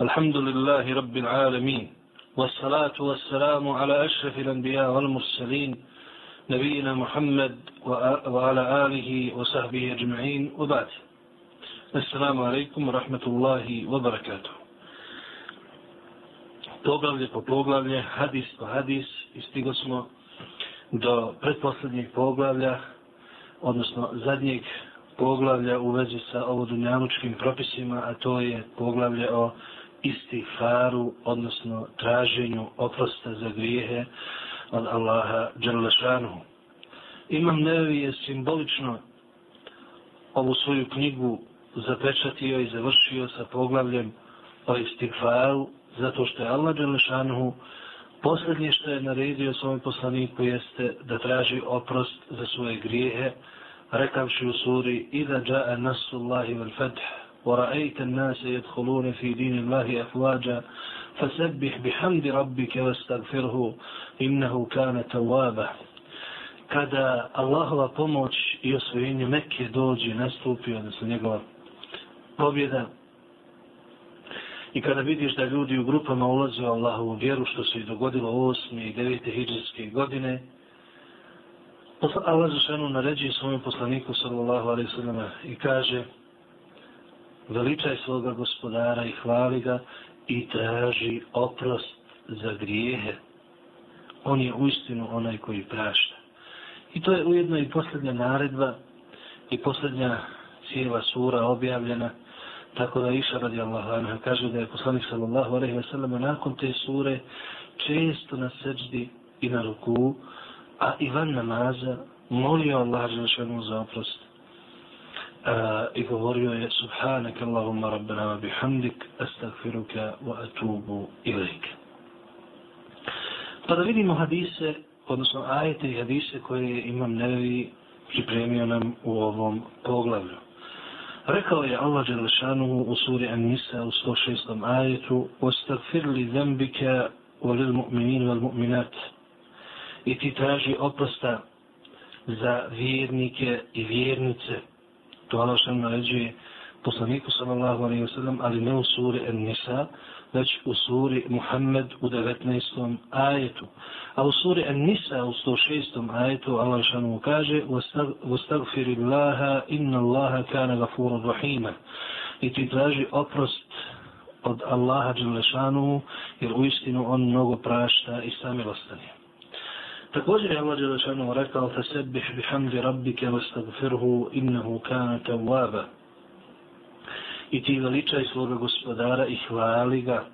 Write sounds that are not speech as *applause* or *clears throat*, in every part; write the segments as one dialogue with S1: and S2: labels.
S1: الحمد لله رب العالمين والصلاة والسلام على أشرف الأنبياء والمرسلين نبينا محمد وعلى آله وصحبه أجمعين وبعد السلام عليكم ورحمة الله وبركاته poglavlje po poglavlje, hadis po hadis, i stigo smo do predposlednjeg poglavlja, odnosno zadnjeg poglavlja u vezi sa ovodunjanučkim propisima, a to je poglavlje o istighfaru, odnosno traženju oprosta za grijehe od Allaha Đalešanu. Imam Nevi je simbolično ovu svoju knjigu zapečatio i završio sa poglavljem o istighfaru, zato što je Allah Đalešanu posljednje što je naredio svom poslaniku jeste da traži oprost za svoje grijehe, rekavši u suri Ida ja'a nasu Allahi vel fath ورأيت الناس يدخلون في دين الله أفواجا فسبح بحمد ربك واستغفره إنه كان توابا kada Allahova pomoć i osvojenje Mekke dođe, nastupi, odnosno njegova pobjeda, i kada vidiš da ljudi u grupama ulaze u Allahovu vjeru, što se i dogodilo 8. i 9. hijđarske godine, Allah Žešanu naređuje svojom poslaniku, sallallahu alaihi sallam, i kaže, veličaj svoga gospodara i hvali ga i traži oprost za grijehe. On je uistinu onaj koji prašta. I to je ujedno i posljednja naredba i posljednja cijela sura objavljena tako da iša radi Allah kaže da je poslanik sallallahu alaihi ve sellem nakon te sure često na seđdi i na ruku a i van namaza molio Allah za oprost Eh, i govorio je subhanak Allahumma rabbena wa bihamdik astagfiruka wa atubu ilaik. pa da vidimo hadise odnosno ajete i hadise koje imam nevi pripremio nam u ovom poglavlju rekao je Allah Đelešanu u suri Anisa u 106. ajetu ostagfir li zembike ولل مؤمنين والمؤمنات traži تراجي za vjernike i vjernice To Allah što naređuje poslaniku sallallahu alaihi wa sallam, ali ne u suri An-Nisa, već u suri Muhammed u 19. ajetu. A u suri An-Nisa u 106. ajetu Allah što mu kaže وَاسْتَغْفِرِ اللَّهَ إِنَّ اللَّهَ كَانَ غَفُورًا رَحِيمًا I ti traži oprost od Allaha Đelešanu, jer u istinu on mnogo prašta i samilostan je. Također je Allah Đelešanu rekao فَسَبِّحْ بِحَمْدِ رَبِّكَ وَاسْتَغْفِرْهُ إِنَّهُ كَانَ تَوَّابًا I ti veličaj svoga gospodara i hvali ga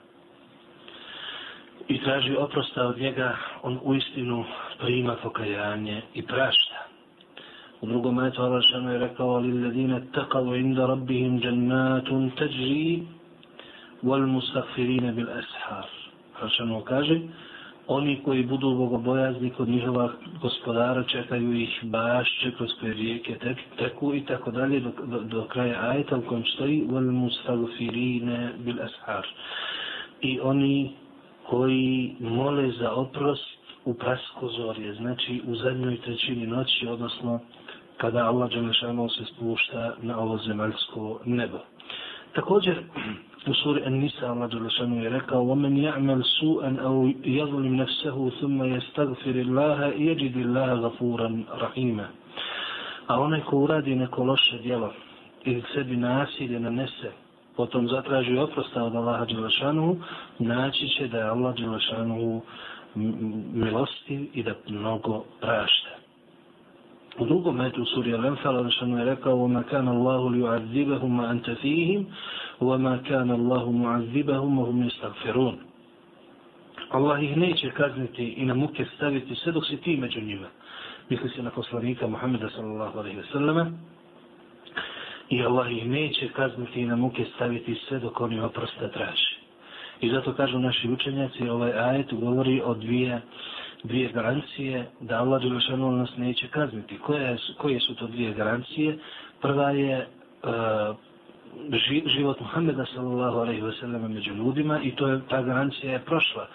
S1: i traži oprosta od njega, on u istinu prima pokajanje i prašta. U drugom metu Allah Đelešanu je rekao لِلَّذِينَ اتَّقَوْا عِنْدَ رَبِّهِمْ جَنَّاتٌ تَجْرِي وَالْمُسْتَغْفِرِينَ بِالْأَسْحَارِ Allah Đelešanu kaže oni koji budu bogobojazni kod njihova gospodara čekaju ih bašće kroz koje rijeke tek, teku i tako dalje do, do, do kraja ajeta u kojem stoji wal mustagfirine bil ashar i oni koji mole za oprost u praskozorje, znači u zadnjoj trećini noći, odnosno kada Allah Đelešanu se spušta na ovo zemaljsko nebo. Također, u suri An-Nisa Allah Đelešanu je rekao وَمَنْ يَعْمَلْ سُوءًا أَوْ يَظْلِمْ نَفْسَهُ ثُمَّ يَسْتَغْفِرِ اللَّهَ يَجِدِ اللَّهَ غَفُورًا رَحِيمًا A onaj ko uradi neko loše djelo ili sebi nasilje nanese, potom zatraži oprosta od Allaha Đelešanu, naći će da je Allah Đelešanu milostiv i da mnogo prašta. U drugom metu u suri Al-Anfal Allah je rekao وَمَا كَانَ اللَّهُ لِيُعَذِّبَهُمْ مَا أَنْتَ فِيهِمْ وَمَا كَانَ اللَّهُ مُعَذِّبَهُمْ وَهُمْ يَسْتَغْفِرُونَ Allah ih neće kazniti i na muke staviti sve dok si ti među njima. Misli se na poslanika Muhammeda sallallahu alaihi wa sallama. I Allah ih neće kazniti i na muke staviti sve dok oni oprosta traži. I zato kažu naši učenjaci, ovaj ajet govori o dvije, dvije garancije da Allah Đelešanu nas neće kazniti. Koje, koje su to dvije garancije? Prva je uh, život Muhammeda sallallahu alaihi wa sallam među ljudima i to je, ta garancija je prošla.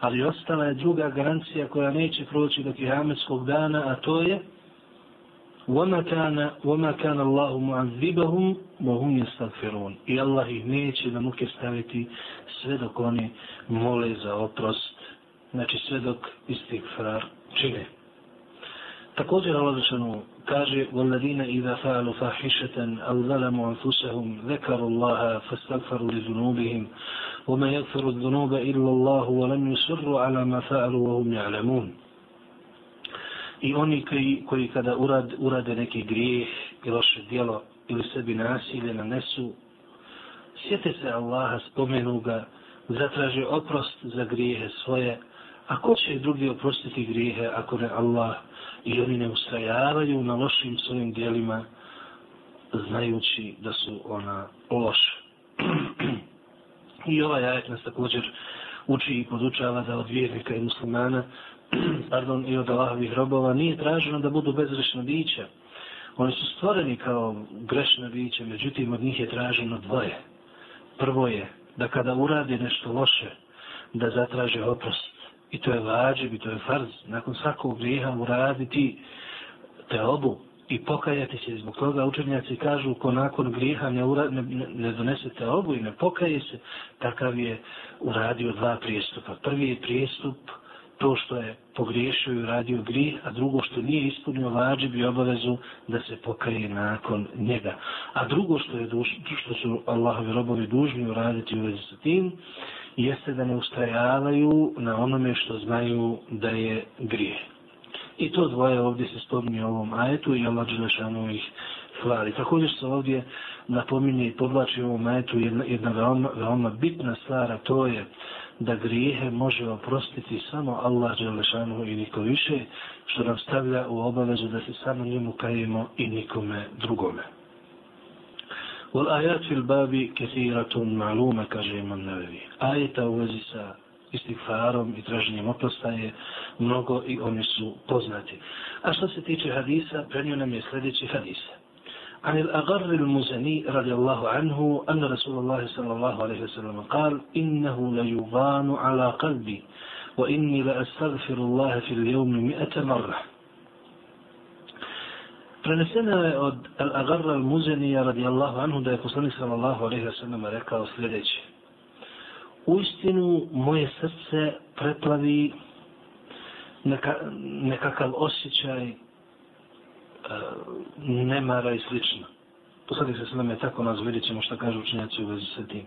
S1: Ali ostala je druga garancija koja neće proći do kihametskog dana, a to je وما كان وما كان الله معذبهم وهم يستغفرون i Allah ih neće da muke staviti sve dok oni mole za oprost znači sve dok istighfar čine također Allah zašanu kaže والذين إذا فعلوا فاحشة أو ظلموا أنفسهم ذكروا الله فاستغفروا لذنوبهم وما يغفر الذنوب إلا الله ولم يسروا على ما فعلوا وهم يعلمون i oni koji, koji kada urad, urade neki grijeh i loše djelo ili sebi nasilje nanesu, sjete se Allaha, spomenu ga, zatraže oprost za grijehe svoje, a ko će drugi oprostiti grijehe ako ne Allah i oni ne ustrajavaju na lošim svojim dijelima znajući da su ona loša. *clears throat* I ovaj ajet nas također uči i podučava da od vjernika i muslimana *clears throat* pardon, i od Allahovih robova nije traženo da budu bezrešna bića. Oni su stvoreni kao grešna bića, međutim od njih je traženo dvoje. Prvo je da kada uradi nešto loše, da zatraže oprost. I to je vađib i to je farz. Nakon svakog grijeha uraditi te obu i pokajati se. Zbog toga učenjaci kažu ko nakon grijeha ne, ura, ne, ne donese te obu i ne pokaje se, takav je uradio dva prijestupa. Prvi je prijestup to što je pogriješio i uradio grih, a drugo što nije ispunio vađib i obavezu da se pokaje nakon njega. A drugo što je duž, što su Allahovi robovi dužni uraditi u vezi sa tim, jeste da ne ustrajavaju na onome što znaju da je grije. I to dvoje ovdje se spominje u ovom ajetu i Allah Đelešanu ih hvali. Također se ovdje napominje i podlači u ovom ajetu jedna, jedna veoma, veoma bitna stvar, a to je da grijehe može oprostiti samo Allah Đelešanu i niko više, što nam stavlja u obavezu da se samo njemu kajemo i nikome drugome. Ul ajat fil babi kethiratun ma'luma, kaže imam nevevi. Ajeta u vezi sa istighfarom i traženjem oprosta je mnogo i oni su poznati. A što se tiče hadisa, prenio nam je sljedeći hadisa. عن الأغر المزني رضي الله عنه أن رسول الله صلى الله عليه وسلم قال إنه ليضان على قلبي وإني لأستغفر الله في اليوم مئة مرة Preneseno je od Al-Agarra al-Muzenija radijallahu anhu da je poslanik sallallahu alaihi wa sallam rekao sljedeće. U istinu moje srce preplavi neka, nekakav osjećaj E, nemara i slično. Poslednik se s nama je tako nas vidjet ćemo šta kažu učenjaci u vezi sa tim.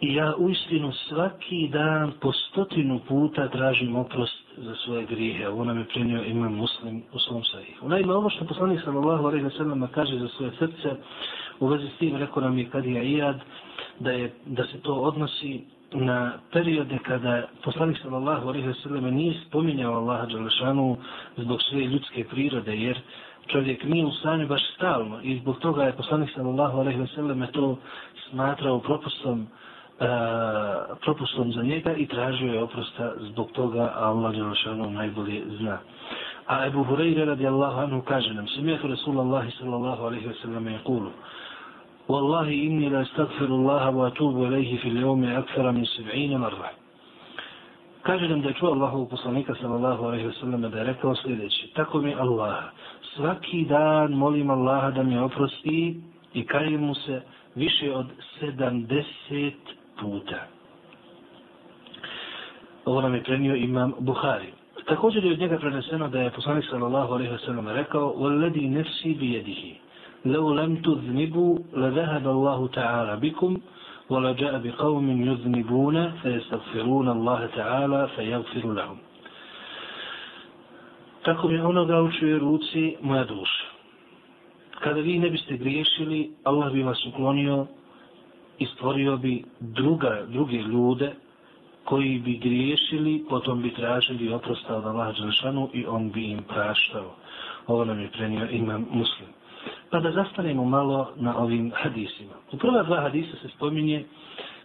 S1: I ja uistinu svaki dan po stotinu puta tražim oprost za svoje grijehe. Ovo nam je prenio imam muslim u svom sahihu. Naime, ovo što poslanik sallallahu alaihi wa sallam kaže za svoje srce, u vezi s tim rekao nam je kad je Iyad, da, je, da se to odnosi na periode kada poslanik sallallahu alejhi ve sellem nije spominjao Allaha dželešanu zbog svoje ljudske prirode jer čovjek nije u stanju baš stalno i zbog toga je poslanik sallallahu alejhi ve sellem to smatrao propustom uh, propustom za njega i tražio je oprosta zbog toga a Allah dželešanu najbolje zna. A Ebu Hureyre radijallahu anhu kaže nam smijetu Rasulullahi sallallahu alejhi ve sellem je kulu والله إني لا استغفر الله وأتوب إليه في اليوم أكثر من سبعين مرة Kaže nam da je čuo Allahovu poslanika sallallahu alaihi wa sallam da je rekao sljedeće. Tako mi Allah, svaki dan molim Allaha da mi oprosti i kajem mu se više od 70 puta. Ovo nam je prenio imam Buhari. Također je od njega preneseno da je poslanik sallallahu alaihi wa sallam rekao وَالَّذِي نَفْسِي بِيَدِهِ لو لم تذنبوا لذهب الله تعالى بكم ولجاء بقوم يذنبون فيستغفرون الله تعالى فيغفر لهم Tako mi onoga u čuje ruci moja duša. Kada vi ne biste griješili, Allah bi vas uklonio i stvorio bi druga, druge ljude koji bi griješili, potom bi tražili oprosta od Allaha Đelšanu i on bi im praštao. Ovo nam je prenio imam muslim. Pa da zastanemo malo na ovim hadisima. U prva dva hadisa se spominje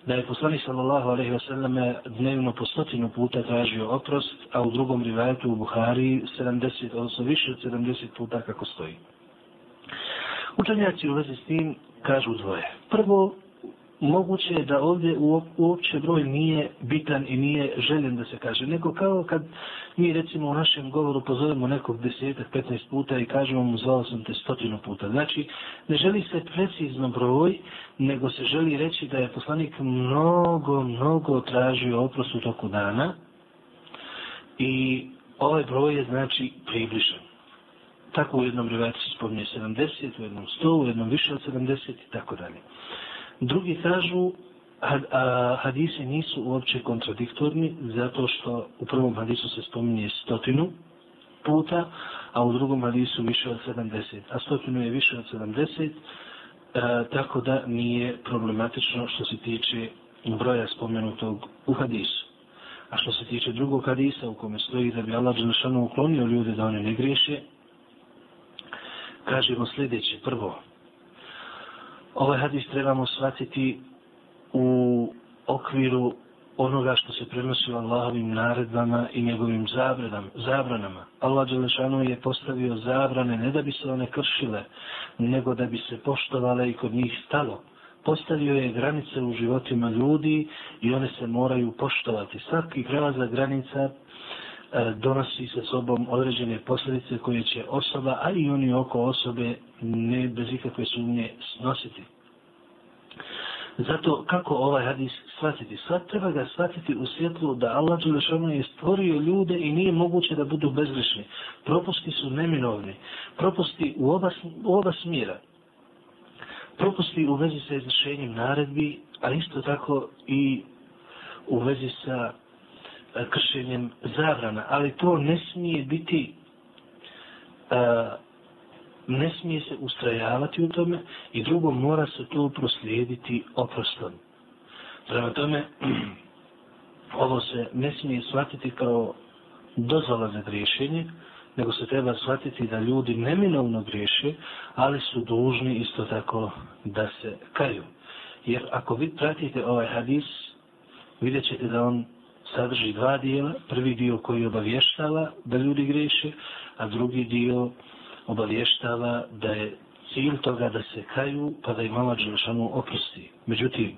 S1: da je poslanik sallallahu alejhi ve selleme dnevno po stotinu puta tražio oprost, a u drugom rivajetu u Buhari 70, odnosno više od 70 puta kako stoji. Učenjaci u vezi s tim kažu dvoje. Prvo, moguće je da ovdje uopće broj nije bitan i nije željen da se kaže. Nego kao kad mi recimo u našem govoru pozovemo nekog desetak, 15 puta i kažemo mu zvao sam te stotinu puta. Znači, ne želi se precizno broj, nego se želi reći da je poslanik mnogo, mnogo tražio oprost u toku dana i ovaj broj je znači približan. Tako u jednom rivajcu se spominje 70, u jednom 100, u jednom više od 70 i tako dalje. Drugi kažu, had, a, hadisi nisu uopće kontradiktorni, zato što u prvom hadisu se spominje stotinu puta, a u drugom hadisu više od 70. A stotinu je više od 70, a, e, tako da nije problematično što se tiče broja spomenutog u hadisu. A što se tiče drugog hadisa u kome stoji da bi Allah Đelešanu uklonio ljude da oni ne griješe, kažemo sljedeće. Prvo, ovaj hadis trebamo shvatiti u okviru onoga što se prenosi u Allahovim naredbama i njegovim zabranama. zabranama. Allah Đelešanu je postavio zabrane ne da bi se one kršile, nego da bi se poštovale i kod njih stalo. Postavio je granice u životima ljudi i one se moraju poštovati. Svaki prelazak granica e, donosi sa sobom određene posljedice koje će osoba, ali i oni oko osobe ne bez ikakve sumnje snositi. Zato kako ovaj hadis shvatiti? Svat treba ga shvatiti u svjetlu da Allah Đelešanu je stvorio ljude i nije moguće da budu bezgrešni. Propusti su neminovni. Propusti u oba, u oba smjera. Propusti u vezi sa izvršenjem naredbi, a isto tako i u vezi sa e, kršenjem zabrana, ali to ne smije biti uh, ne smije se ustrajavati u tome i drugo mora se to proslijediti oprostom. Prema tome, *clears throat* ovo se ne smije shvatiti kao dozvola za griješenje, nego se treba shvatiti da ljudi neminovno griješe, ali su dužni isto tako da se kaju. Jer ako vi pratite ovaj hadis, vidjet ćete da on sadrži dva dijela. Prvi dio koji obavještava da ljudi griješe, a drugi dio obavještava da je cilj toga da se kaju pa da im Allah Đelešanu oprosti. Međutim,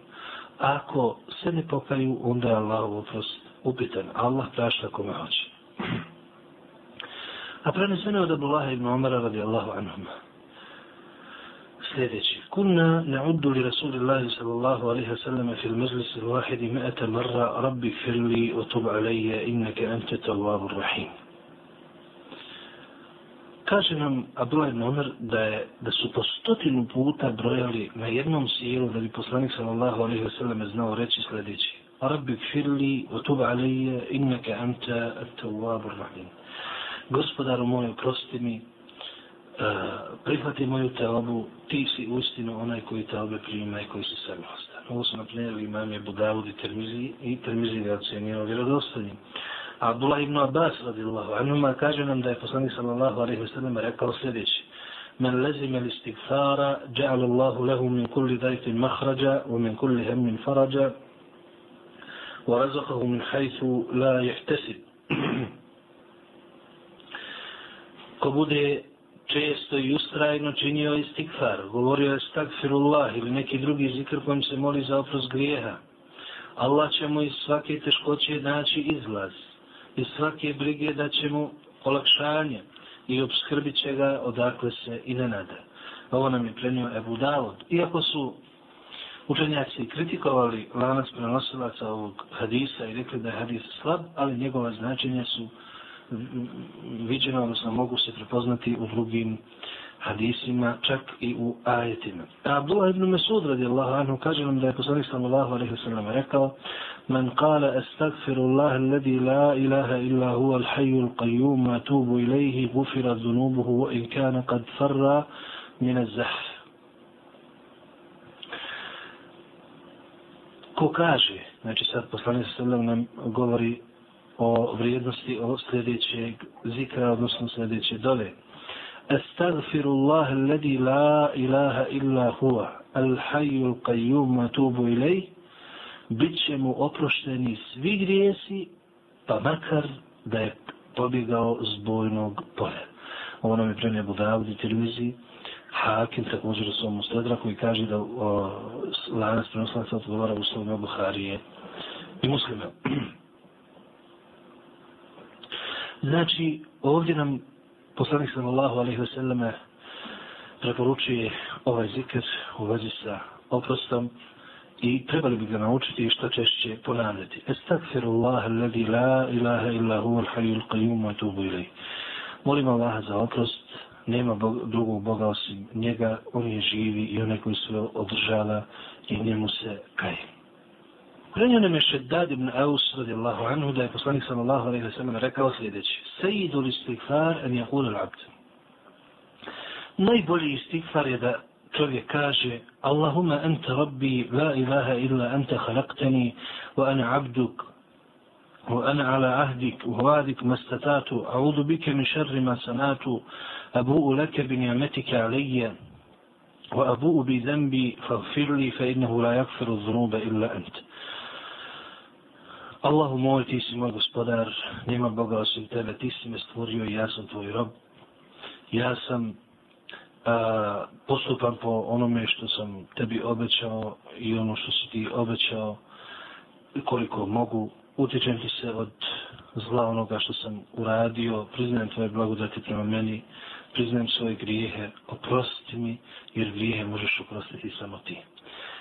S1: ako se ne pokaju, onda je Allah oprost upitan. Allah prašta kome hoće. A preneseno od Abdullaha ibn Umara radijallahu anhum sljedeći. Kunna na'uddu li Rasulillahi sallallahu alaihi wa sallam fil majlis al-wahidi mi'ata marra rabbi firli o tub innaka inneke ente tawabu rahim. Kaže nam Abdullah ibn Umar da, je, da su po stotinu puta brojali na jednom sjelu da bi poslanik sallallahu alaihi wa sallam znao reći sljedeći. Rabbi wa o tub innaka anta at-tawwabur rahim. Gospodaru moj, prosti mi, E, prihvati moju teobu, ti si uistinu onaj koji teobe prima i koji se samilostan. Ovo su naprimjer imam je Budavud i Termizi i Termizi ga ocenio vjerodostanjem. Abdullah ibn Abbas radijallahu anhuma kaže nam da je poslanik sallallahu alejhi ve sellem rekao sljedeće: Men lezime al-istighfara ja'al Allahu lahu min kulli dayfin makhraja wa min kulli hammin faraja wa razaqahu min haythu la yahtasib." *clears throat* Ko bude često i ustrajno činio istikfar, govorio je stakfirullah ili neki drugi zikr kojim se moli za oprost grijeha. Allah će mu iz svake teškoće naći izlaz, i svake brige da će mu olakšanje i obskrbit će ga odakle se i ne nada. Ovo nam je prenio Ebu Davod. Iako su učenjaci kritikovali lanac prenosilaca ovog hadisa i rekli da je hadis slab, ali njegova značenja su viđena, odnosno mogu se prepoznati u drugim hadisima, čak i u ajetima. Abdullah ibn Mesud radijallahu anhu kaže nam da je poslanik sallallahu alejhi ve sellem rekao Man qala astagfiru alladhi la ilaha illa huwa al-hayyul al-qayyum ma tubu ilayhi gufira dhunubuhu wa in kana qad farra min az-zahf. Ko kaže, znači sad poslanik sallallahu alaihi wa sallam nam govori o vrijednosti o sljedećeg zikra, odnosno sljedeće dole. الله alladhi la ilaha illa huwa al-hayyul qayyum atubu ilay bit će mu oprošteni svi grijesi pa makar da je pobjegao zbojnog bojnog polja. Ovo nam je prenio Budavdi televiziji Hakim također u svom ustedra koji kaže da lanac prenoslaca odgovara u slovima Buharije i muslima. *clears throat* Znači, ovdje nam poslanik sallallahu alaihi ve selleme preporučuje ovaj zikr u vezi sa oprostom i trebali bi ga naučiti što češće ponavljati. Estagfirullah alladhi la ilaha illa huwa al-hayyul qayyum wa tubu ilayh. Molim Allaha za oprost, nema bog, drugog Boga osim njega, on je živi i onaj koji sve održava i njemu se kaje. Prenio nam je Šeddad ibn Aus radijallahu anhu da je poslanik sallallahu alaihi wa sallam rekao sljedeći. Sejidu li stikfar en jakul al-abd. Najbolji istikfar je da čovjek kaže Allahuma anta rabbi la ilaha illa anta halaktani wa ana abduk wa ana ala ahdik wa vadik mastatatu a'udhu bike min šarri ma sanatu abu'u lake bi وأبوء بذنبي فاغفر لي فإنه لا يغفر الذنوب إلا أنت la yakfiru dhunuba illa anta Allahu moj, ti si moj gospodar, nema Boga osim tebe, ti si me stvorio i ja sam tvoj rob. Ja sam a, postupan po onome što sam tebi obećao i ono što si ti obećao koliko mogu. Utječem ti se od zla onoga što sam uradio, priznajem tvoje blagodati prema meni, priznajem svoje grijehe, oprosti mi, jer grijehe možeš oprostiti samo ti.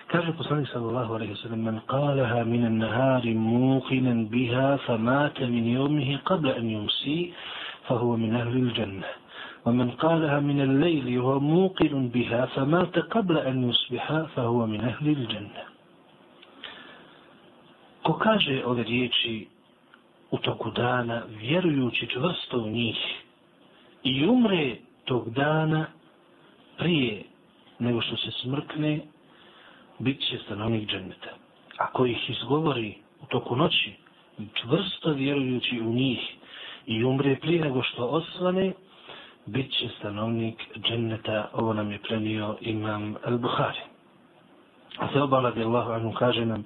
S1: Kaže poslanik sallallahu alejhi ve sellem men qalaha min an-nahari muqinan biha famata min yawmihi qabla an yumsi fa huwa min ahli al-jannah. Wa man qalaha min al-layli wa muqin biha famata qabla an yusbiha fa huwa min ahli al-jannah. Ko kaže ove riječi u toku dana vjerujući čvrsto u njih i umre tog dana prije nego što se smrkne bit će stanovnik dženneta. Ako ih izgovori u toku noći, čvrsto vjerujući u njih i umre prije nego što osvane, bit će stanovnik dženneta. Ovo nam je prenio imam al-Bukhari. A se obala bi Allahu anhu kaže nam,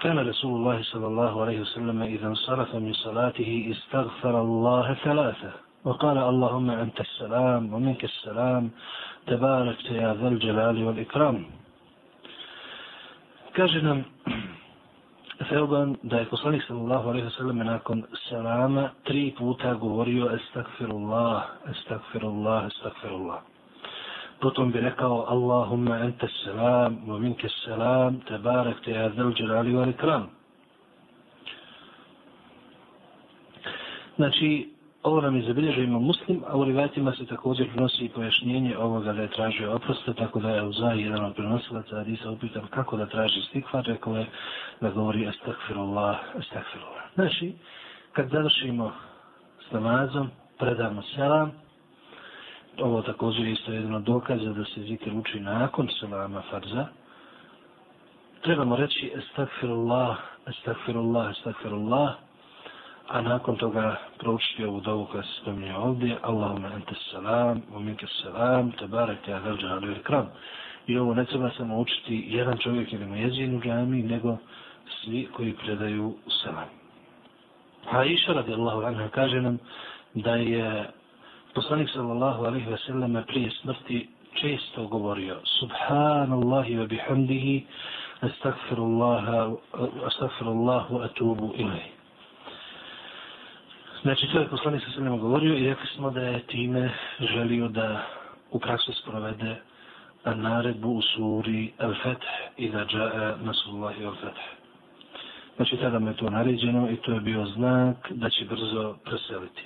S1: كان رسول الله صلى الله عليه وسلم إذا انصرف من صلاته استغفر الله ثلاثة وقال اللهم أنت السلام ومنك السلام تبارك يا ذا الجلال والإكرام kaže nam Feoban da je poslanik sallallahu alaihi wasallam nakon salama tri puta govorio estakfirullah, estakfirullah, estakfirullah. Potom bi rekao Allahumma ente salam, wa minke salam, tebarek te jadel dželali wa ikram. Znači, Ovo nam je zabilježio ima muslim, a u rivatima se također prenosi i pojašnjenje ovoga da je tražio oprosta, tako da je u jedan od prenosilaca Adisa upitan kako da traži stikvar, rekao je da govori estakfirullah, estakfirullah. Znači, kad završimo s namazom, predamo selam, ovo također je jedno dokaza da se zikr uči nakon selama farza, trebamo reći estakfirullah, estakfirullah, estakfirullah, a nakon toga proučiti ovu dovu koja se spominje ovdje, Allahumma ente salam, umike salam, te barek te adelđa ali ikram. I ovo ne treba samo učiti jedan čovjek ili mojezin u džami, nego svi koji predaju salam. A iša radi Allahu anha kaže nam da je poslanik sallallahu alaihi ve selleme prije smrti često govorio Subhanallahi wa bihamdihi astagfirullaha astagfirullahu atubu ilaih. Znači, to je poslanik sa svema govorio i rekli smo da je time želio da u praksu sprovede naredbu u suri Al-Fetih i da džaje Nasullahi Al-Fetih. Znači, tada mu je to naređeno i to je bio znak da će brzo preseliti.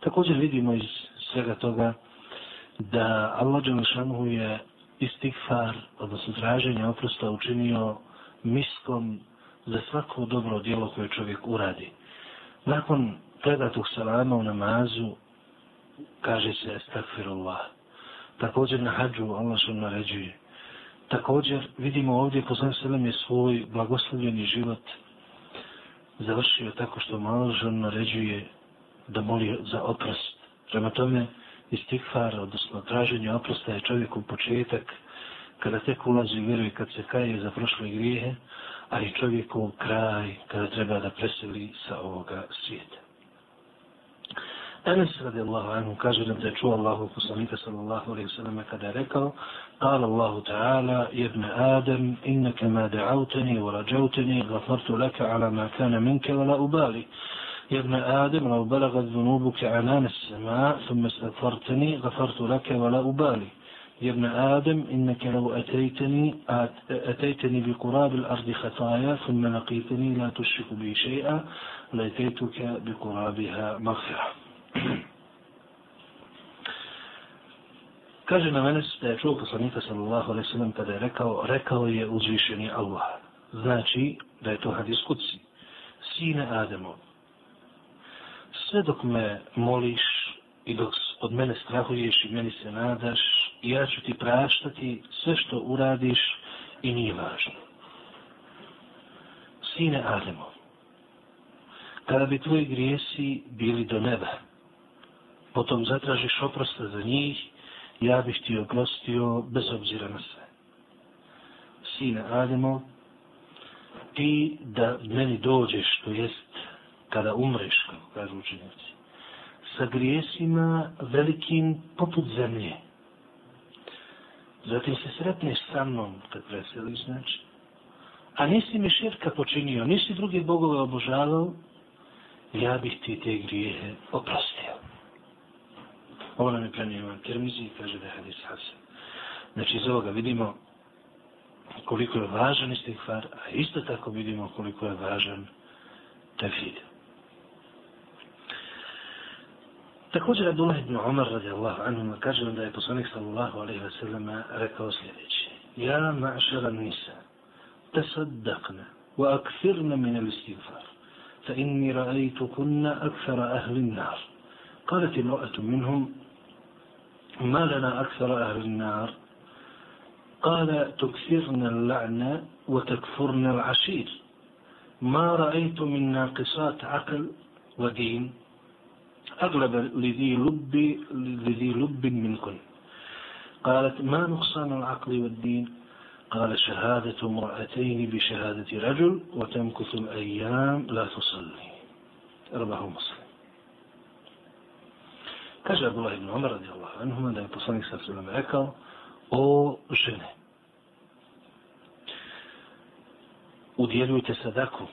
S1: Također vidimo iz svega toga da Allah Đelešanu je istikfar, odnosno traženje oprosta učinio miskom za svako dobro djelo koje čovjek uradi. Nakon predatog salama u namazu kaže se estakfirullah. Također na hađu Allah što naređuje. Također vidimo ovdje poslanik Selem je svoj blagoslovljeni život završio tako što malo žen naređuje da moli za oprost. Prema tome istikfar, odnosno traženje oprosta je čovjeku početak kada tek ulazi u vjeru i kad se kaje za prošle grijehe, a i čovjeku kraj kada treba da preseli sa ovoga svijeta. Enes radijallahu anhu kaže nam da je čuo Allahu poslanika sallallahu alaihi sallam kada je rekao قال الله تعالى يا ابن آدم إنك ما دعوتني ورجوتني غفرت لك على ما كان منك ولا أبالي يا ابن آدم لو بلغت ذنوبك عنان السماء ثم استغفرتني غفرت لك ولا أبالي يا ابن آدم إنك لو أتيتني أتيتني بقراب الأرض خطايا ثم لقيتني لا تشرك بي شيئا لأتيتك بقرابها مغفرة Kaže na mene da je čuo poslanika sallallahu alaihi sallam kada je rekao, rekao je uzvišeni Allah. Znači da je to hadis kuci. Sine Ademov, sve dok me moliš i dok od mene strahuješ i meni se nadaš, ja ću ti praštati sve što uradiš i nije važno. Sine Ademo, kada bi tvoji grijesi bili do neba, potom zatražiš oprosta za njih, ja bih ti oprostio bez obzira na sve. Sine Ademo, ti da meni dođeš, to jest kada umreš, kako kažu učenjaci, sa grijesima velikim poput zemlje. Zatim se sretneš sa mnom kad preseliš, znači. A nisi mi širka počinio, nisi druge bogove obožavao, ja bih ti te grijehe oprostio. Ovo nam je prenio Ivan Termizi i kaže da je hadis Hasan. Znači iz ovoga vidimo koliko je važan istikfar, a isto tako vidimo koliko je važan tefid. Također Abdullah ibn Umar radijallahu anhu kaže da je poslanik sallallahu alaihi wa sallam rekao sljedeće. Ja ma'šara nisa, tasaddaqna wa akthirna min al-istighfar. Fa inni ra'aytu kunna akthara ahli an-nar. قالت امرأة منهم ما لنا أكثر أهل النار؟ قال تكثرن اللعنة وتكفرن العشير. ما رأيت من ناقصات عقل ودين. أغلب لذي لب لذي لب منكن. قالت ما نقصان العقل والدين؟ قال شهادة امرأتين بشهادة رجل وتمكث الأيام لا تصلي. رواه مسلم. Kaže Abdullah ibn Umar radijallahu anhuma da je poslanik sa svema rekao o žene. Udjeljujte sadaku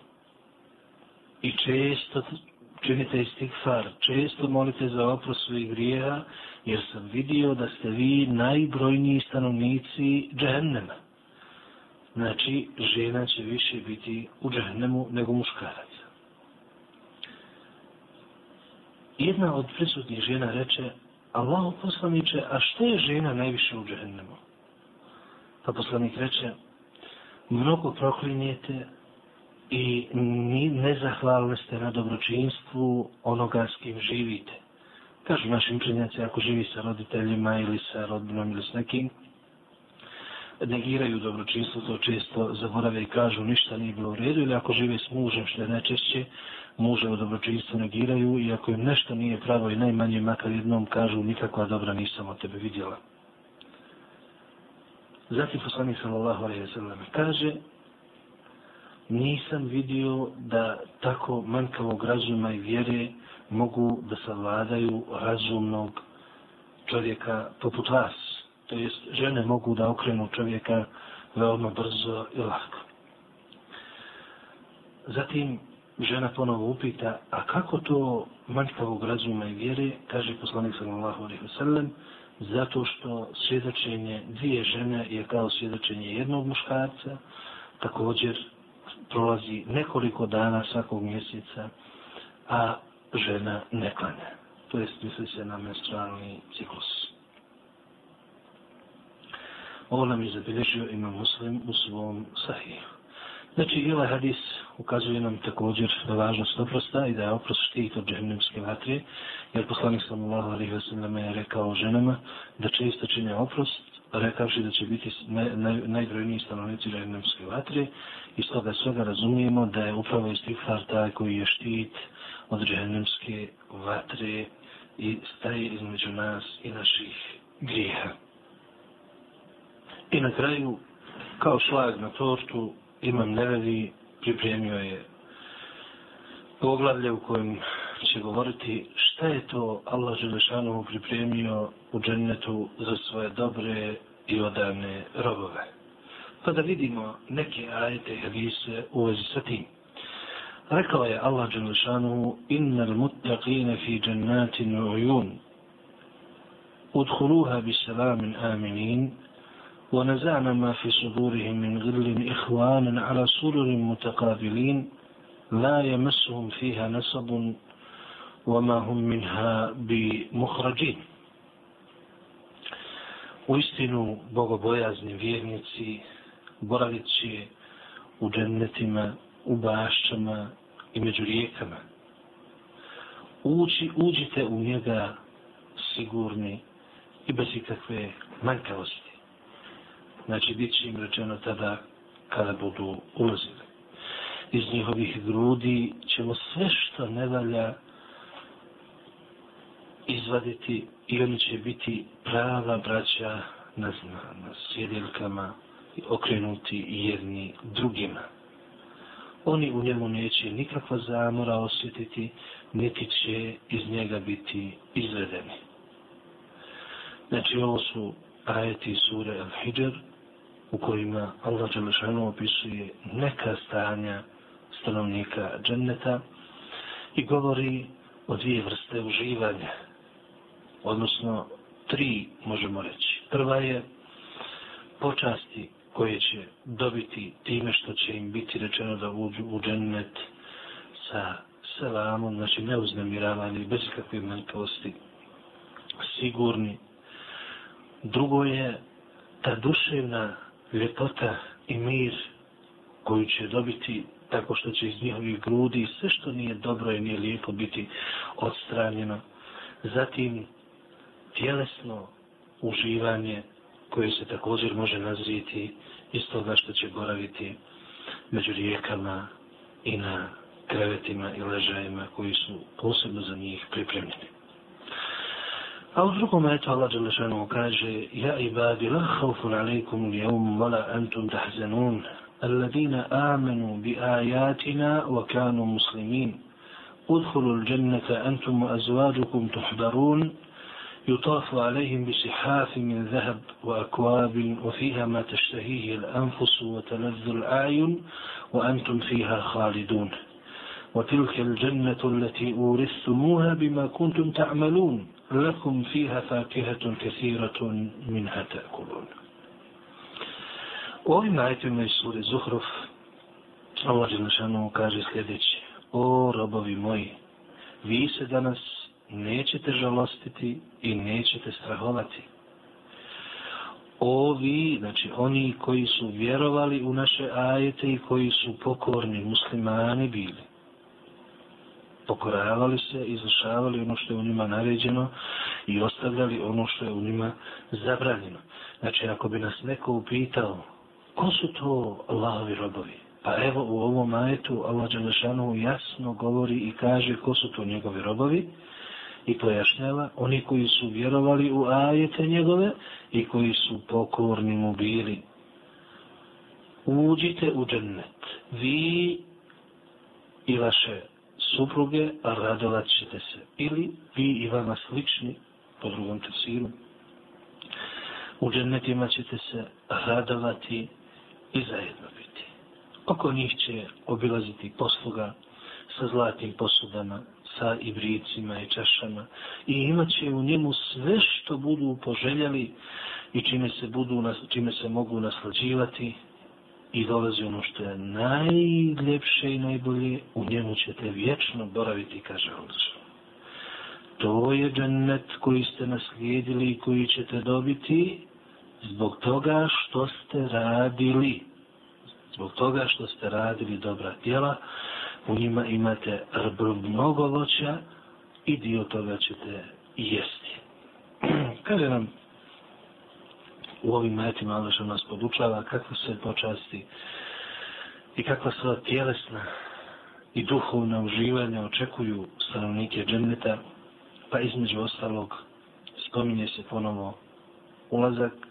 S1: i često činite istigfar, često molite za oprost svojih grijeha, jer sam vidio da ste vi najbrojniji stanovnici džehennema. Znači, žena će više biti u džehennemu nego muškarac. Jedna od prisutnih žena reče, Allah poslaniče, a što je žena najviše u džehennemu? Pa poslanik reče, mnogo proklinjete i nezahvalne ste na dobročinstvu onoga s kim živite. Kažu našim učenjaci, ako živi sa roditeljima ili sa rodbinom ili s nekim, negiraju dobročinstvo, to često zaborave i kažu ništa nije bilo u redu, ili ako žive s mužem, što je najčešće, muže dobročinstvo negiraju i ako im nešto nije pravo i najmanje, makar jednom kažu nikakva dobra nisam od tebe vidjela. Zatim poslanik sallallahu alaihi sallam kaže, nisam vidio da tako manjkavog razuma i vjere mogu da savladaju razumnog čovjeka poput vas. To jest, žene mogu da okrenu čovjeka veoma brzo i lako. Zatim, žena ponovo upita, a kako to manjkavog razuma i vjere, kaže poslanik sallallahu alaihi wasallam, zato što svjedočenje dvije žene je kao svjedočenje jednog muškarca, također prolazi nekoliko dana svakog mjeseca, a žena ne klanja. To je misli se na menstrualni ciklus. Ovo nam je zabilježio ima muslim u svom sahiju. Znači, i ovaj hadis ukazuje nam također na važnost oprosta i da je oprost štit od džehennemske vatre, jer poslanik sallallahu alaihi wa sallam je rekao ženama da često čine oprost, rekavši da će biti naj, naj, najbrojniji stanovnici džehennemske vatre, i stoga svega razumijemo da je upravo istighfar taj koji je štit od džehennemske vatre i staje između nas i naših grijeha. I na kraju, kao šlag na tortu, imam nevevi, pripremio je poglavlje u kojem će govoriti šta je to Allah Želešanovu pripremio u džennetu za svoje dobre i odane robove. Pa da vidimo neke ajete i hadise u vezi sa tim. Rekao je Allah Đelešanu, innal muttaqine fi džennatin ujun, udhuluha bi salamin aminin, ونزعنا ما في صدورهم من غل إخوانا على سرر متقابلين لا يمسهم فيها نصب وما هم منها بمخرجين U istinu, bogobojazni vjernici boravit će u džennetima, u bašćama i među rijekama. Ući, uđite u njega sigurni i bez ikakve manjkavosti. Znači, bit će im rečeno tada kada budu ulazili. Iz njihovih grudi ćemo sve što ne valja izvaditi i oni će biti prava braća na, znama, na sjedilkama i okrenuti jedni drugima. Oni u njemu neće nikakva zamora osjetiti, niti će iz njega biti izvedeni. Znači ovo su ajeti sure Al-Hijr u kojima Allah Đelešanu opisuje neka stanja stanovnika dženneta i govori o dvije vrste uživanja odnosno tri možemo reći. Prva je počasti koje će dobiti time što će im biti rečeno da uđu u džennet sa selamom, znači neuznemiravani, bez kakve manjkavosti, sigurni. Drugo je ta duševna ljepota i mir koju će dobiti tako što će iz njihovih grudi sve što nije dobro i nije lijepo biti odstranjeno. Zatim tjelesno uživanje koje se također može nazviti iz toga što će boraviti među rijekama i na krevetima i ležajima koji su posebno za njih pripremljeni. A u drugom ajetu Allah Đelešanu kaže Ja ibadi la haufun alaikum li jevum vala antum tahzanun الذين آمنوا بآياتنا وكانوا مسلمين. ادخلوا الجنة أنتم وأزواجكم تحبرون. يطاف عليهم بسحاف من ذهب وأكواب وفيها ما تشتهيه الأنفس وتلذ الأعين وأنتم فيها خالدون. وتلك الجنة التي أورثتموها بما كنتم تعملون. لكم فيها فاكهة كثيرة منها تأكلون U ovim ajetima iz sure Zuhruf Allah Đelešanu kaže sljedeće O robovi moji, vi se danas nećete žalostiti i nećete strahovati. Ovi, znači oni koji su vjerovali u naše ajete i koji su pokorni muslimani bili, pokoravali se, izvršavali ono što je u njima naređeno i ostavljali ono što je u njima zabranjeno. Znači, ako bi nas neko upitao, ko su to Allahovi robovi? Pa evo u ovom ajetu Allah Đelešanu jasno govori i kaže ko su to njegovi robovi i pojašnjava oni koji su vjerovali u ajete njegove i koji su pokorni mu bili. Uđite u džennet. Vi i vaše supruge radovat ćete se. Ili vi i vama slični, po drugom tefsiru, u džennetima ćete se radovati i zajedno biti. Oko njih će obilaziti posluga sa zlatnim posudama, sa ibricima i čašama i imaće u njemu sve što budu poželjali i čime se, budu, čime se mogu naslađivati i dolazi ono što je najljepše i najbolje, u njemu ćete vječno boraviti, kaže Allah. To je džennet koji ste naslijedili i koji ćete dobiti zbog toga što ste radili. Zbog toga što ste radili dobra djela, u njima imate mnogo voća i dio toga ćete jesti. *clears throat* Kaže nam u ovim metima Allah nas podučava kako se počasti i kakva sva tjelesna i duhovna uživanja očekuju stanovnike dženneta, pa između ostalog spominje se ponovo ulazak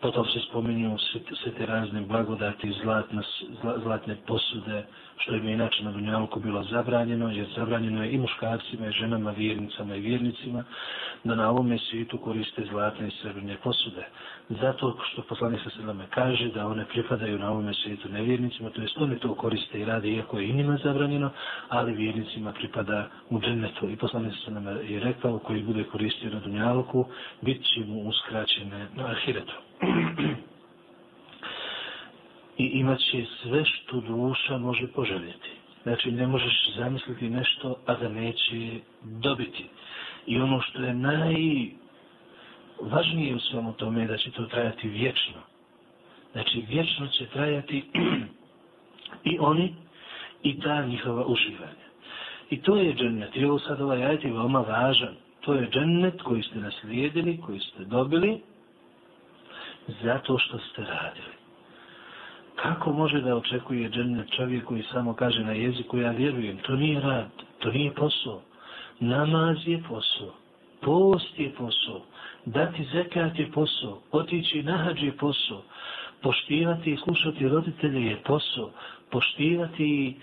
S1: Potom se spominju sve te razne blagodati, zlatne, zlatne posude, što je inače na Dunjalku bilo zabranjeno, jer zabranjeno je i muškarcima, i ženama, vjernicama i vjernicima, da na ovome svijetu koriste zlatne i srebrne posude. Zato što poslanik sa sredame kaže da one pripadaju na ovome svijetu nevjernicima, to jest oni to koriste i rade, iako je i njima zabranjeno, ali vjernicima pripada u džennetu. I poslanik sa sredame je rekao, koji bude koristio na Dunjalku, bit će mu uskraćene na ahiretu. I imat će sve što duša može poželjeti. Znači, ne možeš zamisliti nešto, a da neće dobiti. I ono što je najvažnije u svemu tome je da će to trajati vječno. Znači, vječno će trajati *clears throat* i oni i ta njihova uživanja. I to je džennet. I ovo sad ovaj ajit je veoma važan. To je džennet koji ste naslijedili, koji ste dobili, zato što ste radili. Kako može da očekuje džennet čovjek koji samo kaže na jeziku ja vjerujem? To nije rad, to nije posao. Namaz je posao, post je posao, dati zekat je posao, otići na hađ je posao, poštivati i slušati roditelje je posao, poštivati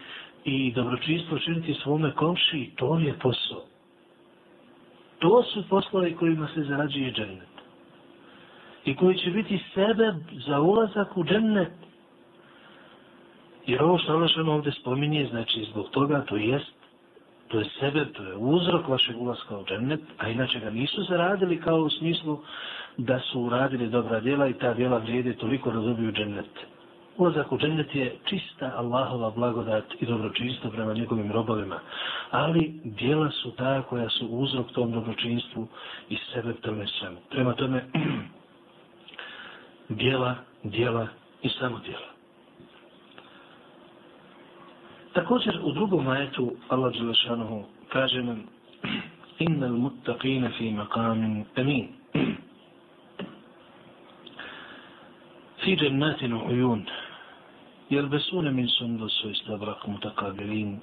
S1: i dobročinstvo činiti svome komši, to je posao. To su poslovi kojima se zarađuje džennet i koji će biti sebe za ulazak u džennet. Jer ovo što Allah ovdje spominje, znači zbog toga to jest, to je sebe, to je uzrok vašeg ulaska u džennet, a inače ga nisu zaradili kao u smislu da su uradili dobra djela i ta djela vrijede toliko da dobiju džennet. Ulazak u džennet je čista Allahova blagodat i dobročinstvo prema njegovim robovima. Ali djela su ta koja su uzrok tom dobročinstvu i sebe tome svemu. Prema tome, *clears throat* dijela, dijela i samo dijela. Također u drugom ajetu Allah Đelešanohu kaže nam *clears throat* Inna al-muttaqina fi maqamin amin. *clears throat* في جنات وعيون يلبسون من سندس واستبرق متقابلين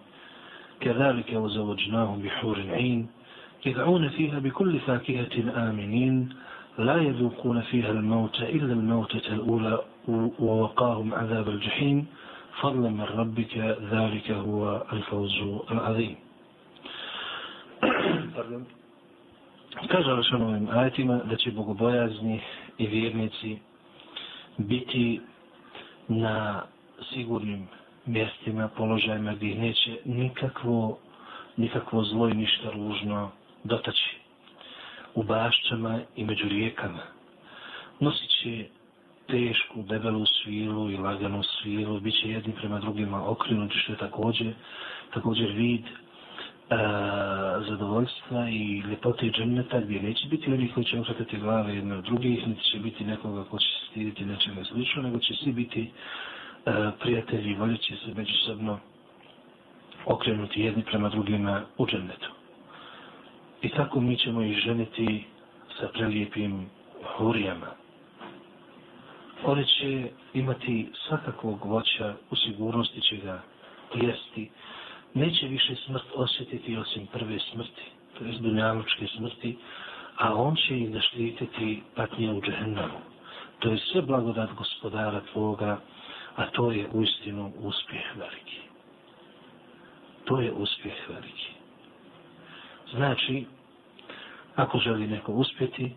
S1: كذلك وزوجناهم بحور عين يدعون فيها بكل فاكهة آمنين لا يذوقون فيها الموت إلا الموتة الأولى ووقاهم عذاب الجحيم فضلا من ربك ذلك هو الفوز العظيم Kaže Rašan ovim ajetima da će bogobojazni i vjernici biti na sigurnim mjestima, položajima gdje neće nikakvo, nikakvo zlo i ništa ružno dotaći u bašćama i među rijekama. Nosit će tešku, debelu svilu i laganu svilu, bit će jedni prema drugima okrenuti, što je također, također vid a, zadovoljstva i ljepote dženneta, gdje neće biti oni koji će okretati glave jedne od drugih, niti će biti nekoga ko će stiditi nečega slično, nego će svi biti a, prijatelji i voljeći se međusobno okrenuti jedni prema drugima u džennetu. I tako mi ćemo ih ženiti sa prelijepim hurijama. One će imati svakakvog voća, u sigurnosti će ga jesti. Neće više smrt osjetiti osim prve smrti, to je zbunjavučke smrti, a on će ih zaštititi patnje u džehennamu. To je sve blagodat gospodara tvoga, a to je uistinu uspjeh veliki. To je uspjeh veliki. Znači, ako želi neko uspjeti,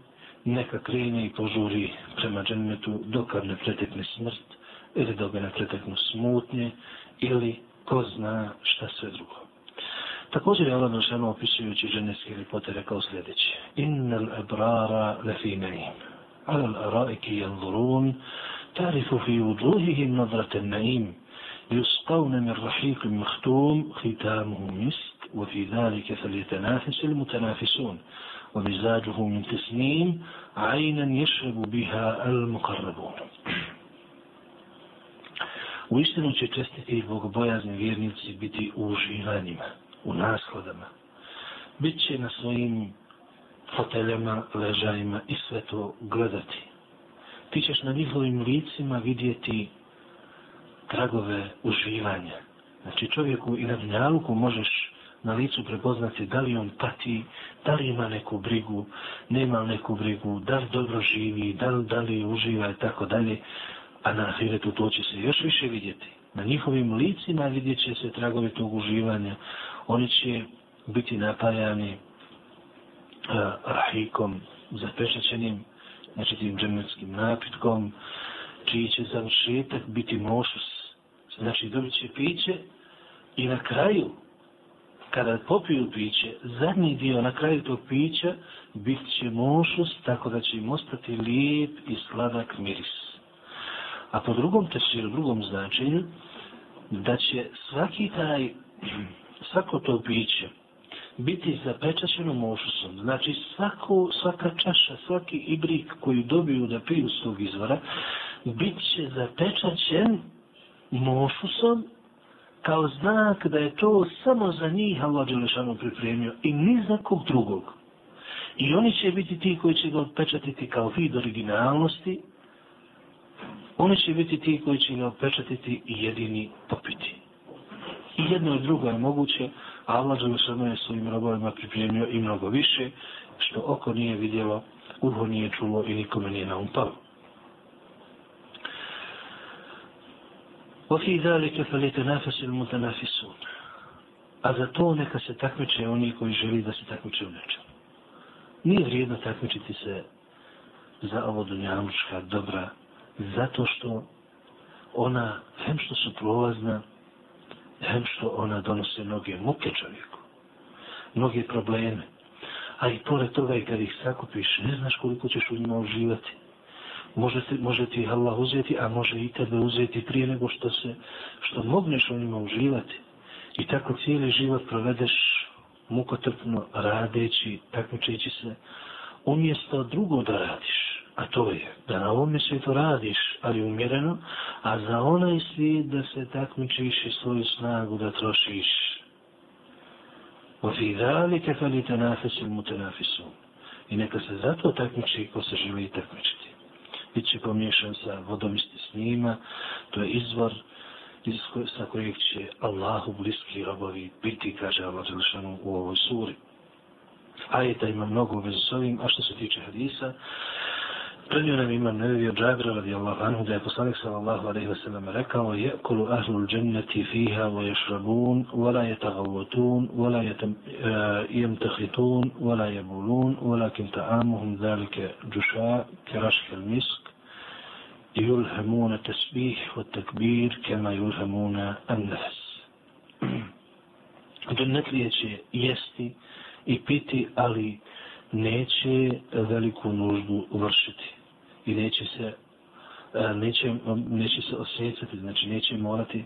S1: neka krene i požuri prema džennetu dokad ne pretekne smrt, ili dok ne preteknu smutnje, ili ko zna šta sve drugo. Također je Allah Nošano opisujući džennetske ljepote rekao sljedeće. Innal ebrara lefi naim. Ala al-araiki yanzurun. tarifu fi uduhihim nadrate naim. يسقون من رحيق مختوم ختامه مسك وفي ذلك فليتنافس المتنافسون ومزاجه من تسنيم عينا يشرب بها المقربون U istinu će čestiti i bogobojazni vjernici biti u uživanjima, u naskladama. Biće na svojim foteljama, ležajima i sve to gledati. Ti ćeš na njihovim licima vidjeti tragove uživanja. Znači čovjeku i na dnjaluku možeš na licu prepoznati da li on pati, da li ima neku brigu, nema neku brigu, da li dobro živi, da li, da li uživa i tako dalje, a na ahiretu to će se još više vidjeti. Na njihovim licima vidjet će se tragovi tog uživanja. Oni će biti napajani uh, rahikom, zapešaćenim, znači tim džemljenskim napitkom, čiji će završetak biti mošus. Znači dobit će piće i na kraju, kada popiju piće, zadnji dio na kraju tog pića bit će mošus, tako da će im ostati lijep i sladak miris. A po drugom tesiru, drugom značenju, da će svaki taj, *clears throat* svako to piće, biti zapečaćeno mošusom. Znači svako, svaka čaša, svaki ibrik koji dobiju da piju s tog izvora, bit će zapečaćen Mofusom kao znak da je to samo za njih Allah Đelešanu pripremio i ni za kog drugog. I oni će biti ti koji će ga odpečatiti kao vid originalnosti, oni će biti ti koji će ga odpečatiti i jedini popiti. I jedno i drugo je moguće, a Allah Đelešanu je svojim robovima pripremio i mnogo više, što oko nije vidjelo, uho nije čulo i nikome nije naumpalo. وفي ذلك فليتنافس المتنافسون a za to neka se takmiče oni koji želi da se takmiče u nečemu. Nije vrijedno takmičiti se za ovo dunjamučka dobra, zato što ona, hem što su prolazna, hem što ona donose mnoge muke čovjeku, mnoge probleme, a i pored toga i kad ih sakupiš, ne znaš koliko ćeš u njima uživati može, ti, može ti Allah uzeti, a može i tebe uzeti prije nego što se, što mogneš u njima uživati. I tako cijeli život provedeš mukotrpno radeći, takmičeći se, umjesto drugo da radiš. A to je da na ovome svijetu radiš, ali umjereno, a za onaj svijet da se takmičiš i svoju snagu da trošiš. وفي ذلك فليتنافس المتنافسون i neka se zato takmiči ko se želi takmičiti bit će pomiješan sa vodom isti s njima. To je izvor iz koje, sa kojeg će Allahu bliski robovi biti, kaže Allah Đelšanu u ovoj suri. Ajeta ima mnogo veze s ovim, a što se tiče hadisa, Prenio imam nevi od Džabira radijallahu anhu da je poslanik sallallahu alaihi wa sallam rekao Jekulu ahlul dženneti fiha wa ješrabun wa la jetagavotun wa la jemtahitun wa la jebulun wa lakin ta'amuhum zalike džuša keraške misk yulhamuna tasbih wa takbir kema yulhamuna an-nafs. Džennetlije će jesti i piti, ali neće veliku nuždu vršiti i neće se e, neće, neće se osjećati, znači neće morati e,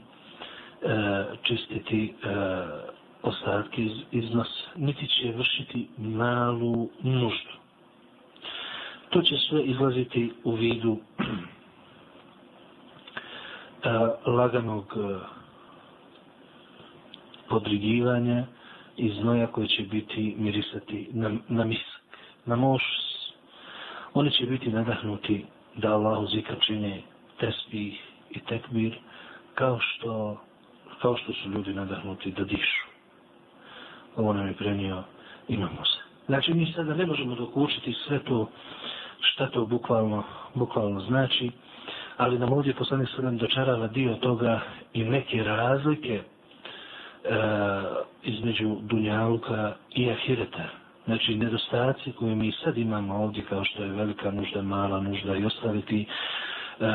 S1: čistiti e, ostatke iz, iz nos, niti će vršiti malu nuždu. To će sve izlaziti u vidu e, laganog e, podrigivanja i znoja koji će biti mirisati na, na mis na nož, oni će biti nadahnuti da Allahu zikr čine tesbih i tekbir kao što, kao što su ljudi nadahnuti da dišu. Ovo nam je prenio imamo se. Znači mi sada ne možemo dokučiti sve to šta to bukvalno, bukvalno znači, ali nam ovdje poslanik sada dočarava dio toga i neke razlike e, između Dunjaluka i Ahireta. Znači, nedostaci koje mi sad imamo ovdje, kao što je velika nužda, mala nužda i ostaviti uh,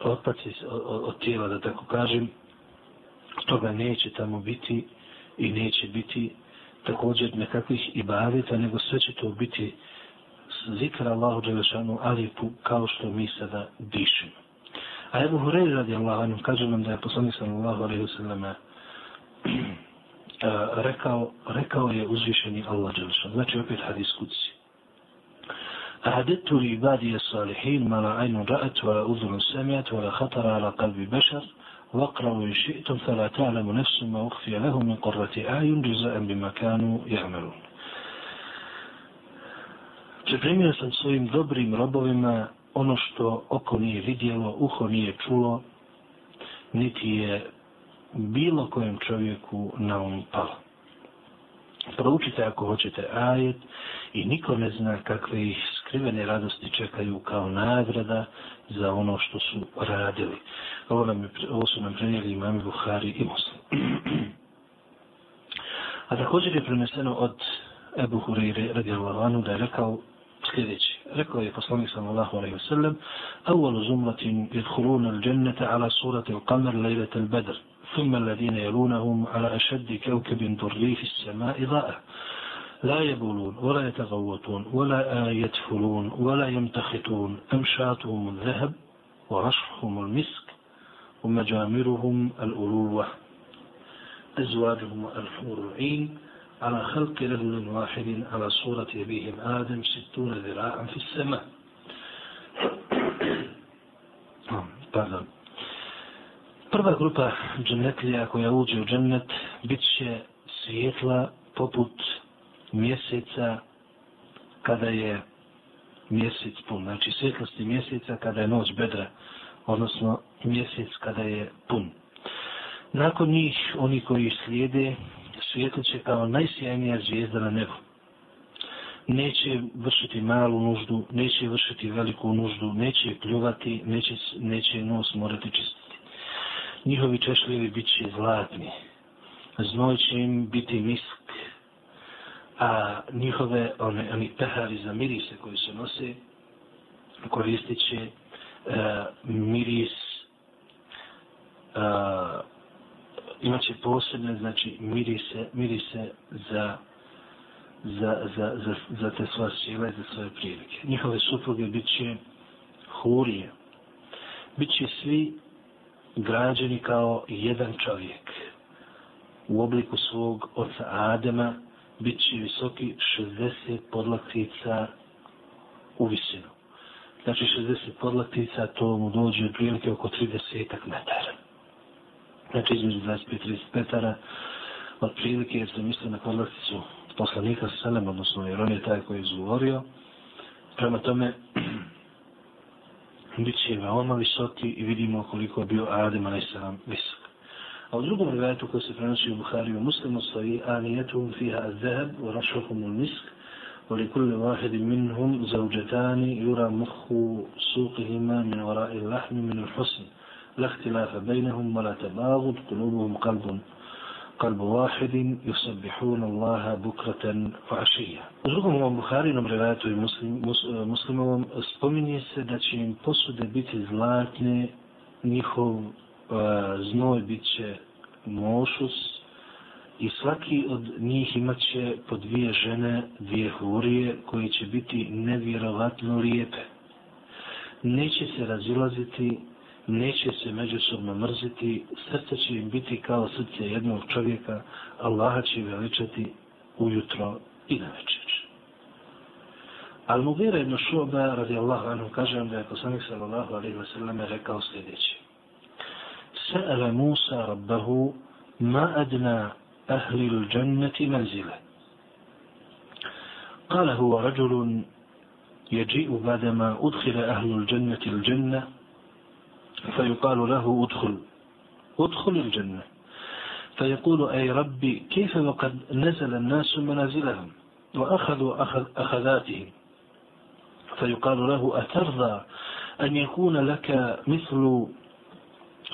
S1: otpaci od, od tijela, da tako kažem, toga neće tamo biti i neće biti također nekakvih i nego sve će to biti zikra Allahu Đelešanu, ali kao što mi sada dišemo. A Ebu Hureyre radi Allah, kaže nam da je poslanik sallallahu alaihi wa sallam rekao, rekao je uzvišeni Allah Đelšan. Znači opet hadis kuci. أعددت لعبادي الصالحين ما لا عين رأت ولا أذن سمعت ولا خطر على قلب بشر واقرأوا إن شئتم فلا تعلم نفس ما أخفي له من قرة أعين جزاء بما كانوا يعملون Pripremio sam svojim dobrim robovima ono što oko nije vidjelo, uho nije čulo, niti je bilo kojem čovjeku na um palo. Proučite ako hoćete ajet i niko ne zna kakve ih skrivene radosti čekaju kao nagrada za ono što su radili. Ovo, nam je, ovo su nam prenijeli imami Buhari i Muslim. A također je preneseno od Ebu Hureyre radijallahu anhu da je rekao sljedeći. Rekao je poslanik sallallahu alaihi wa sallam Awal zumratin idhuluna al-jannata ala surati al-qamar lejlete al-badr ثم الذين يلونهم على أشد كوكب دري في السماء ضاء. لا يبولون ولا يتغوطون ولا يدفلون ولا يمتخطون. أمشاتهم الذهب ورشحهم المسك ومجامرهم الألوة. أزواجهم الحور العين على خلق رجل واحد على صورة أبيهم آدم ستون ذراعا في السماء. *coughs* Prva grupa džennetlija koja uđe u džennet bit će svijetla poput mjeseca kada je mjesec pun. Znači svjetlosti mjeseca kada je noć bedra, odnosno mjesec kada je pun. Nakon njih, oni koji slijede, svjetliće kao najsjajnija zvijezda na nebu. Neće vršiti malu nuždu, neće vršiti veliku nuždu, neće pljuvati, neće, neće nos morati čistiti. Njihovi češljevi bit će zlatni. Znoj će im biti misk, a njihove one, oni pehari za mirise koji se nose koristit će uh, miris uh, imat će posebne znači mirise, mirise za za, za, za, za te svoje sile, za svoje prilike. Njihove supruge bit će hurije. Bit će svi građeni kao jedan čovjek u obliku svog oca Adema bit će visoki 60 podlaktica u visinu. Znači 60 podlaktica, to mu dođe od prilike oko 30 metara. Znači između 25-30 metara od prilike, jer se misle na podlakticu poslanika sa Selem, odnosno jer on je taj koji je izgovorio. Prema tome, *clears throat* bit će veoma visoki i vidimo koliko je bio Adem a.s. visok. A u drugom rivajetu koji se prenosi u Buhari u muslimu stoji Anijetum fiha az-zahab wa rashuhum al-misk wa li kulli wahid minhum zawjatan yura mukhu suqihima min wara'i al-lahm min al-husn la bainahum wa la tabaghud qulubuhum qalbun قلب واحد يسبحون الله بكرة وعشية. U drugom ovom Buharinom rivajatu i muslim, mus, muslimovom spominje se da će im posude biti zlatne, njihov znoj bit će mošus i svaki od njih imat će po dvije žene, dvije hurije koje će biti nevjerovatno lijepe. Neće se razilaziti, neće se međusobno mrziti, srce će im biti kao srce jednog čovjeka, Allaha će veličati ujutro i na večer. Al-Mughira ibn Šuba, radi Allahu anhu, kažem da je poslanik sallallahu alaihi wa sallam rekao sljedeće. سأل موسى ربه ما أدنى أهل الجنة منزله قال هو رجل يجيء بعدما أدخل أهل الجنة الجنة فيقال له أدخل أدخل الجنة. فيقول أي ربي كيف وقد نزل الناس منازلهم وأخذوا أخذ أخذاتهم؟ فيقال له أترضى أن يكون لك مثل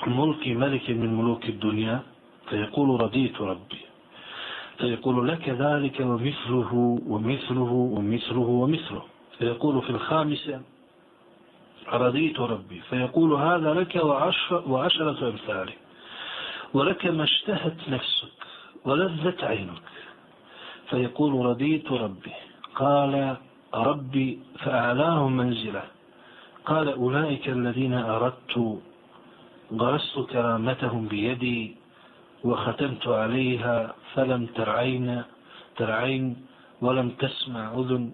S1: ملك ملك من ملوك الدنيا؟ فيقول رضيت ربي. فيقول لك ذلك ومثله ومثله ومثله ومثله. فيقول في الخامسة رضيت ربي فيقول هذا لك وعشر وعشرة أمثاله ولك ما اشتهت نفسك ولذت عينك. فيقول رضيت ربي. قال ربي فأعلاهم منزله. قال أولئك الذين أردت غرست كرامتهم بيدي وختمت عليها فلم ترعين ترعين ولم تسمع أذن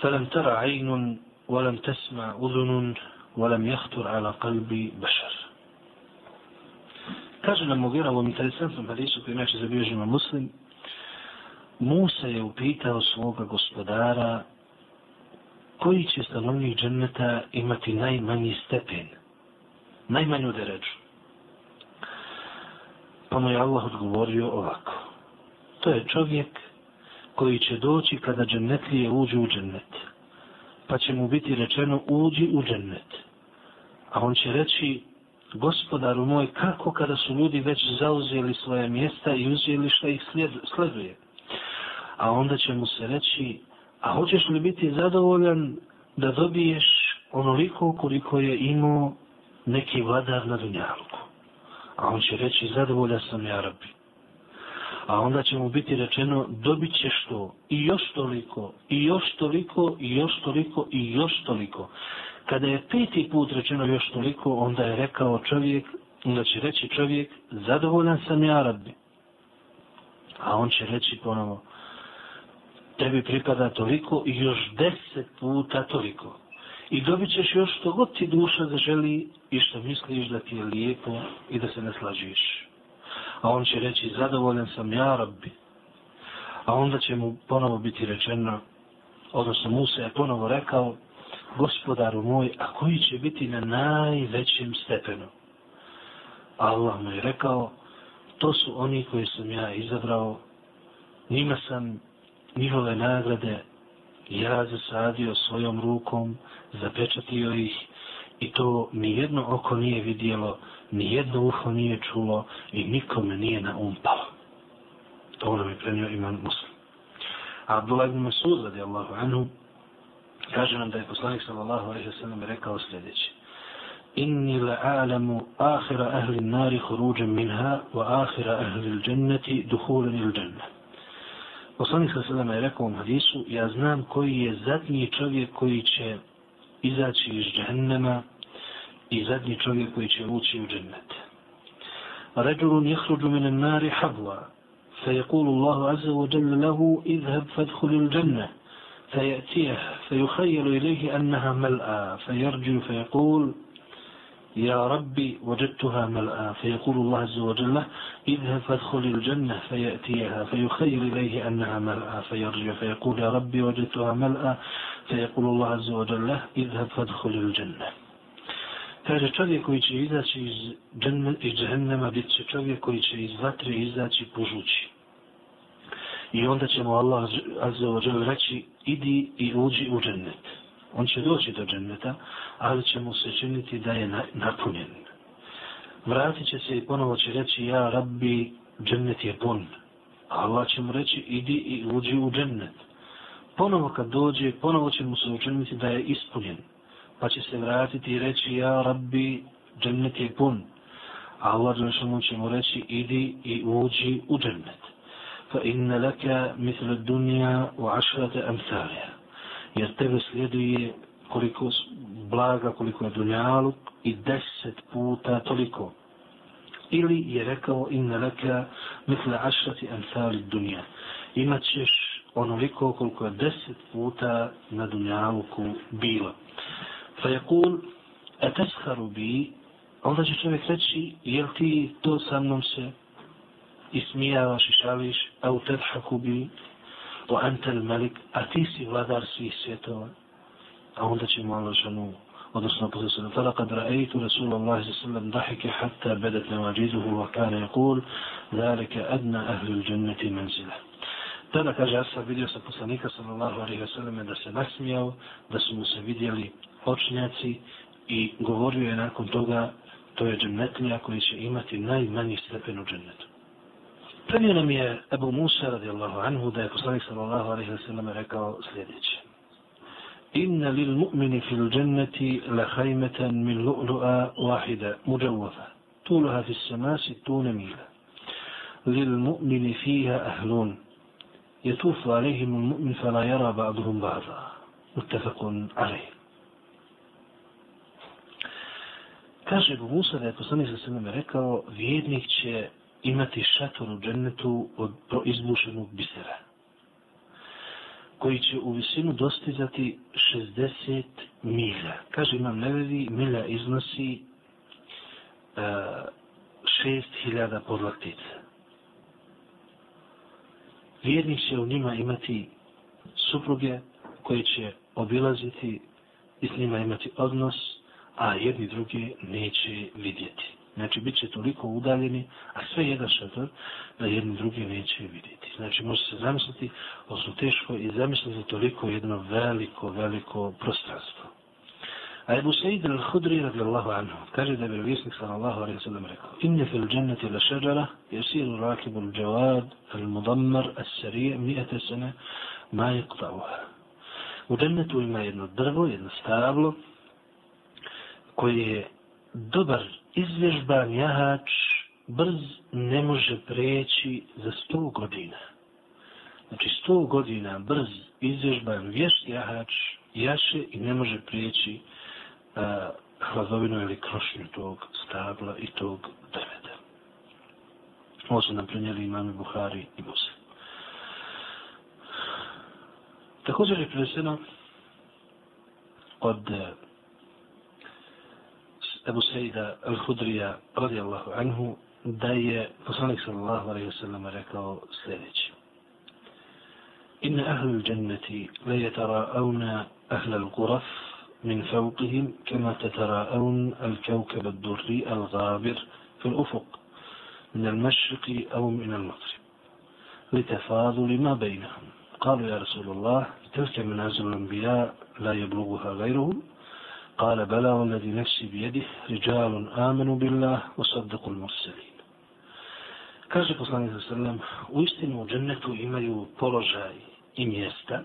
S1: فلم تر عين ولم تسمع أذن ولم يخطر على قلب بشر Kaže nam Mugira u interesantnom hadisu koji inače zabilježimo muslim, Musa je upitao svoga gospodara koji će stanovnik dženneta imati najmanji stepen najmanju deređu. Pa mu je Allah odgovorio ovako. To je čovjek koji će doći kada džennetlije uđu u džennet. Pa će mu biti rečeno uđi u džennet. A on će reći, gospodaru moj, kako kada su ljudi već zauzeli svoje mjesta i uzeli što ih sleduje? A onda će mu se reći, a hoćeš li biti zadovoljan da dobiješ onoliko koliko je imao neki vladar na dunjalku? A on će reći, zadovoljan sam ja rabi. A onda će mu biti rečeno, dobit ćeš to i još toliko, i još toliko, i još toliko, i još toliko. Kada je peti put rečeno još toliko, onda je rekao čovjek, onda će reći čovjek, zadovoljan sam ja rabbi. A on će reći ponovo, tebi pripada toliko i još deset puta toliko. I dobit ćeš još što god ti duša zaželi i što misliš da ti je lijepo i da se naslađuješ. A on će reći, zadovoljan sam ja, rabbi. A onda će mu ponovo biti rečeno, odnosno Musa je ponovo rekao, gospodaru moj, a koji će biti na najvećem stepenu? Allah mu je rekao, to su oni koji sam ja izabrao, njima sam njihove nagrade ja zasadio svojom rukom, zapečatio ih i to ni jedno oko nije vidjelo, ni jedno uho nije čulo i nikome nije na um palo. To nam je prenio imam muslim. A Abdullah ibn Masud radi Allahu anhu kaže nam da je poslanik sallallahu alaihi wa sallam rekao sljedeće. Inni la a'lamu ahira ahli nari huruđem minha wa ahira ahli dženneti duhulen il džennet. Poslanik sa sallam je rekao u hadisu, ja znam koji je zadnji čovjek koji će izaći iz džennema i zadnji čovjek koji će ući u džennet. رجل يخرج من النار حبوا فيقول الله عز وجل له اذهب فادخل الجنة فيأتيه فيخيل إليه أنها ملأى فيرجو فيقول يا ربي وجدتها ملأى فيقول الله عز وجل اذهب فادخل الجنة فيأتيها فيخير إليه أنها ملأى فيرجع فيقول يا ربي وجدتها ملأى فيقول الله عز وجل اذهب فادخل الجنة Kaže čovjek koji će izaći iz, dženne, iz džehennema, bit će čovjek koji će iz vatre izaći pužući. I onda će mu Allah azza wa reći, idi i uđi u džennet. On će doći do dženneta, ali će mu se činiti da je napunjen. Vratit će se i ponovo će reći, ja rabbi, džennet je pun. Allah će mu reći, idi i uđi u džennet. Ponovo kad dođe, ponovo će mu se učiniti da je ispunjen. Pa će se vratiti i reći, ja rabbi, džennet je pun. A Allah će mu reći, idi i uđi u džennet. Fa inna laka misle dunja u ašrate amsalija. jer tebe slijeduje koliko blaga, koliko je dunjaluk i deset puta toliko. Ili je rekao inna laka misle ašrati ansali dunja. Imaćeš onoliko koliko je deset puta na dunjaluku bilo. Fa je kul, a tesharu bi, onda će čovjek reći, jel ti to sa mnom se ismijavaš i šališ, a u tedhaku bi, wa anta al-malik, a ti si vladar svih svjetova. A onda će mu Allah šanu, odnosno posle se tada kad ra'aytu Rasulullah sallam dahike hatta badat nawajiduhu wa kana yaqul zalika adna ahli al-jannati manzila. Tada kaže Asa, vidio sam poslanika sallallahu alaihi wa sallam da se nasmijao, da su mu se vidjeli očnjaci i govorio je nakon toga to je džennetlija koji će imati najmanji stepen u džennetu. Prenio nam je Ebu Musa radijallahu anhu da je poslanik sallallahu alaihi wa sallam rekao sljedeće. Inna lil mu'mini fil dženneti la hajmetan min lu'lu'a wahida muđawafa. Tuluha fi samasi tune mila. Lil mu'mini fiha ahlun. يطوف عليهم المؤمن فلا يرى بعضهم بعضا متفق عليه Kaže Ebu Musa da je poslanik sa sveme rekao, vjernik će imati šator u džennetu od izbušenog bisera koji će u visinu dostizati 60 milja. Kaže imam nevedi, milja iznosi uh, e, 6000 podlaktica. Vjernik će u njima imati supruge koje će obilaziti i s njima imati odnos, a jedni druge neće vidjeti. Znači, bit će toliko udaljeni, a sve jedan šator, da jedni drugi neće vidjeti. Znači, može se zamisliti, ovo su teško i zamisliti toliko jedno veliko, veliko prostranstvo. A Ebu Sejid al-Hudri radijallahu anhu kaže da je vjerovjesnik sallallahu alaihi sallam rekao Inne fil dženneti la šeđara jesiru rakibu al-đavad al-mudammar al-sarije mijete sene ma je ktauha. U džennetu ima jedno drvo, jedno stablo koje je dobar izvježban jahač brz ne može preći za sto godina. Znači sto godina brz izvježban vješt jahač jaše i ne može prijeći hladovinu ili krošnju tog stabla i tog drveta. Ovo su nam prenijeli imami Buhari i Muslim. Također je preneseno od Ebu Sejda al-Hudrija radijallahu anhu da je poslanik sallallahu alaihi wasallam rekao sljedeći. إن أهل الجنة ليتراءون أهل الغرف من فوقهم كما تتراءون الكوكب الدري الغابر في الأفق من المشرق أو من المغرب لتفاضل ما بينهم. قالوا يا رسول الله تلك منازل الأنبياء لا يبلغها غيرهم؟ قال بلى والذي نفسي بيده رجال آمنوا بالله وصدقوا المرسلين. Kaže poslanik sa sallam, u istinu u džennetu imaju položaj i mjesta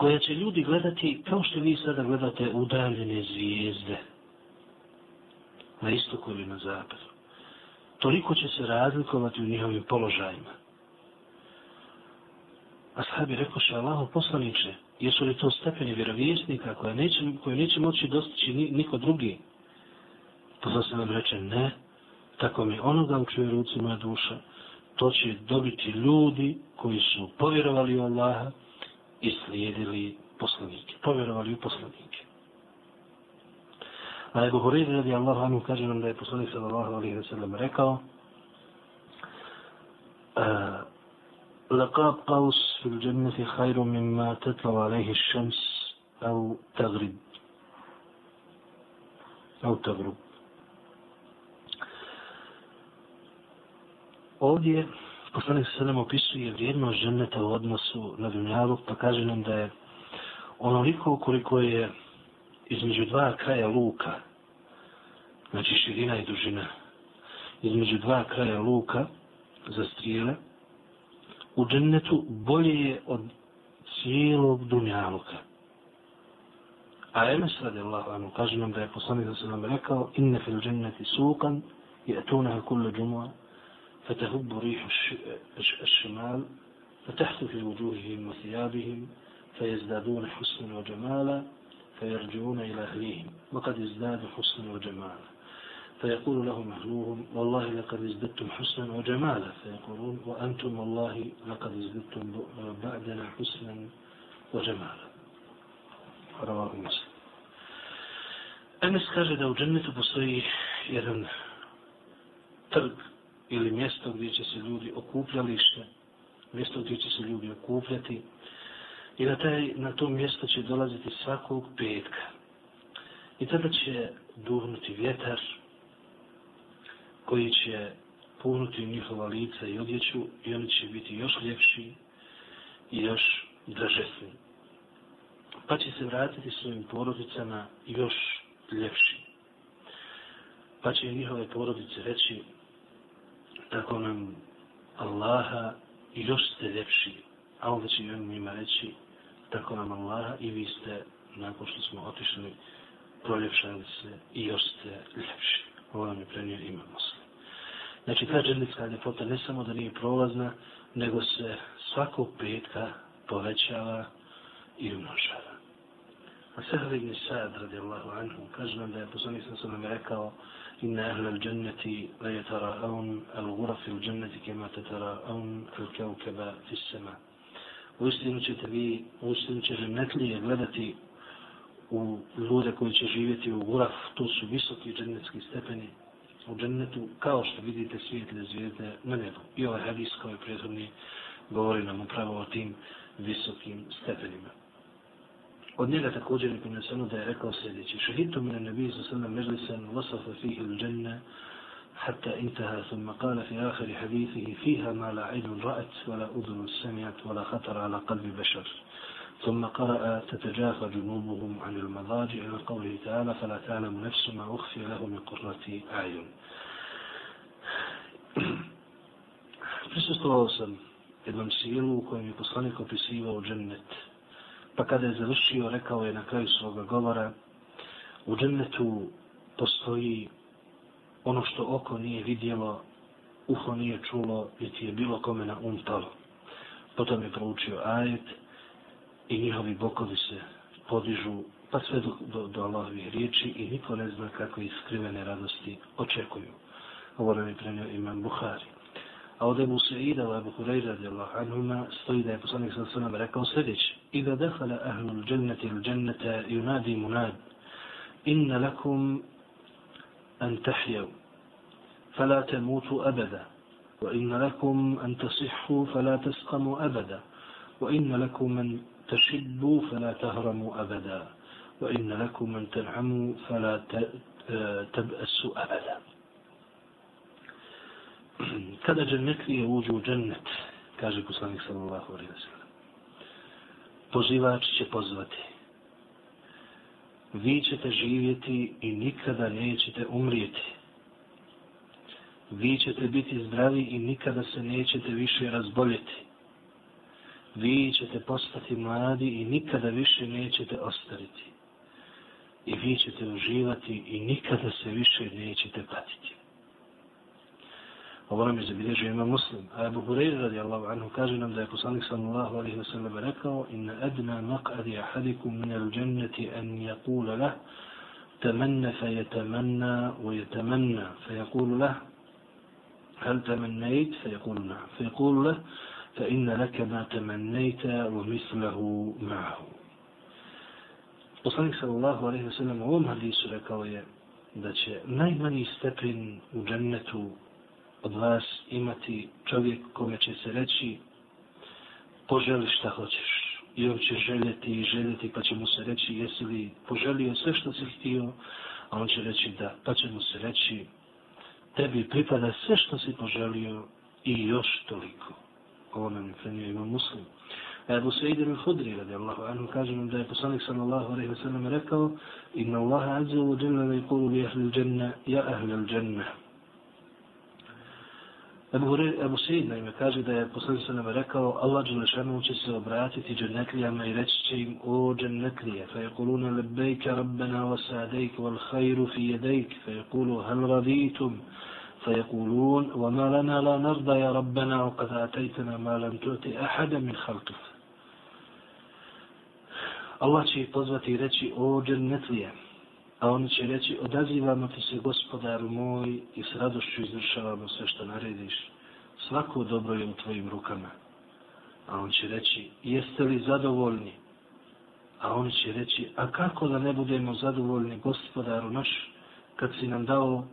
S1: koja će ljudi gledati kao što vi sada gledate udaljene zvijezde na istoku ili na zapadu. Toliko će se razlikovati u njihovim položajima. A sahabi rekoše, Allaho poslaniče, jesu li to stepeni vjerovjesnika koje neće, koje neće moći dostići niko drugi? Posla se nam reče, ne, tako mi onoga u čuje ruci moja duša, to će dobiti ljudi koji su povjerovali u Allaha i slijedili poslanike. Povjerovali u poslanike. A Ebu Hureyri radi Allahu anu kaže nam da je poslanik sallallahu alaihi wa sallam rekao لقاب قوس في الجنة خير مما تطلع عليه الشمس أو تغرب أو تغرب Ovdje poslanik se nam opisuje vrijednost ženeta u odnosu na dunjalu, pa kaže nam da je onoliko koliko je između dva kraja luka, znači širina i dužina, između dva kraja luka za strijele, u džennetu bolje je od cijelog dunjaluka. A Enes radi Allahu anu kaže nam da je poslanik da se nam rekao inne fil dženneti sukan i etunaha kulle džumua فتهب ريح الشمال فتحت في وجوههم وثيابهم فيزدادون حسنا وجمالا فيرجعون إلى أهليهم. وقد ازدادوا حسنا وجمالا. فيقول لهم أهلوهم والله لقد ازددتم حسنا وجمالا. فيقولون وأنتم والله لقد ازددتم بعدنا حسنا وجمالا. رواه مسلم. Enes kaže da u džennetu postoji trg ili mjesto gdje će se ljudi okupljalište, mjesto gdje će se ljudi okupljati i na, taj, na to mjesto će dolaziti svakog petka. I tada će duhnuti vjetar, koji će punuti njihova lica i odjeću i oni će biti još ljepši i još dražesni. Pa će se vratiti svojim porodicama još ljepši. Pa će njihove porodice reći tako nam Allaha i još ste ljepši. A onda će on njima reći tako nam Allaha i vi ste nakon što smo otišli proljepšali se i još ste ljepši. Ovo nam je prenio imamo muslim. Znači, ta džennetska ljepota ne samo da nije prolazna, nego se svakog petka povećava i umnožava. A Sehar ibn Sa'ad, radijallahu anhu, kaže nam da je poslanik sam sam nam rekao إن أهل الجنة لا يتراءون الغرف في الجنة كما تتراءون الكوكب في السماء Uistinu ćete vi, uistinu će žennetlije gledati u ljude koji će živjeti u Guraf, to su visoki džennetski stepeni, u džennetu kao što vidite svijetle zvijezde na nebu. I ovaj hadis koji prethodni govori nam upravo o tim visokim stepenima. Od njega također je prineseno da je rekao sljedeći. Šehitu mine nebi sa sallam međlisan wasafa fihi il dženne حتى انتهى ثم قال في آخر حديثه فيها ما لا عين رأت ولا أذن سمعت ولا خطر على قلب بشر ثم قرأ تتجافى جنوبهم عن المضاجع إلى قوله تعالى فلا تعلم نفس ما أخفي له من قرة أعين Prisustovao sam jednom sjelu u kojem je poslanik opisivao džennet. Pa kada je završio, rekao je na kraju svoga govora, u džennetu postoji ono što oko nije vidjelo, uho nije čulo, niti je bilo kome na um palo. Potom je proučio ajet i njihovi bokovi se podižu, pa sve do, do, do Allahovih riječi i niko ne zna kako iskrivene radosti očekuju. Ovo nam je prenio imam Buhari. A od Ebu Sa'ida, od Ebu Hureyra, radijallahu anhuma, stoji da je poslanik sa svema rekao sljedeće. Ida dehala ahlul dženneti il dženneta yunadi munad. Inna lakum أن تحيوا فلا تموتوا أبدا وإن لكم أن تصحوا فلا تسقموا أبدا وإن لكم أن تشبوا فلا تهرموا أبدا وإن لكم أن تنعموا فلا تبأسوا أبدا *clears throat* kada džennetlije uđu u džennet, kaže poslanik sallallahu alaihi wa sallam, pozivač će pozvati. Vi ćete živjeti i nikada nećete umrijeti. Vi ćete biti zdravi i nikada se nećete više razboljeti. Vi ćete postati mladi i nikada više nećete ostariti. I vi ćete uživati i nikada se više nećete patiti. Ovo nam je zabilježio ima muslim. A Abu Hureyre radijallahu anhu kaže nam da je poslanik sallallahu alaihi wa sallam rekao inna adna maq'adi ahadikum min al jannati an yaqula lah تمنى فيتمنى ويتمنى فيقول له هل تمنيت فيقول نعم فيقول له فإن لك ما تمنيت ومثله معه Poslanik sallallahu alaihi wa sallam u ovom hadisu rekao je da će najmanji stepen u džennetu od vas imati čovjek kome će se reći poželi šta hoćeš. I on će željeti i željeti pa će mu se reći jesi li poželio sve što si htio, a on će reći da, pa će mu se reći tebi pripada sve što si poželio i još toliko. Ovo nam je prenio ima muslim. Ebu Sejid ibn Hudri, radi Allahu anhu, kaže nam da je poslanik sallallahu alaihi wa sallam rekao Inna Allaha azza wa jalla da je kulu bi ahli l-đenna, ja ahli l-đenna. Ebu, Ebu Sejid naime kaže da je poslanik sa nama rekao Allah Đelešanu će se obratiti džennetlijama i reći će im o džennetlije fa jekuluna lebejka rabbena vasadejk wal hajru fi jedejk fa jekulu hal raditum? Fa jekulun wa ma lana la narda ja rabbena wa kad atajtena ma lam tuti ahada min halkif Allah će ih pozvati i reći o džennetlije A oni će reći, odazivamo ti se gospodaru moj i s radošću izvršavamo sve što narediš. Svako dobro je u tvojim rukama. A on će reći, jeste li zadovoljni? A oni će reći, a kako da ne budemo zadovoljni gospodaru naš, kad si nam dao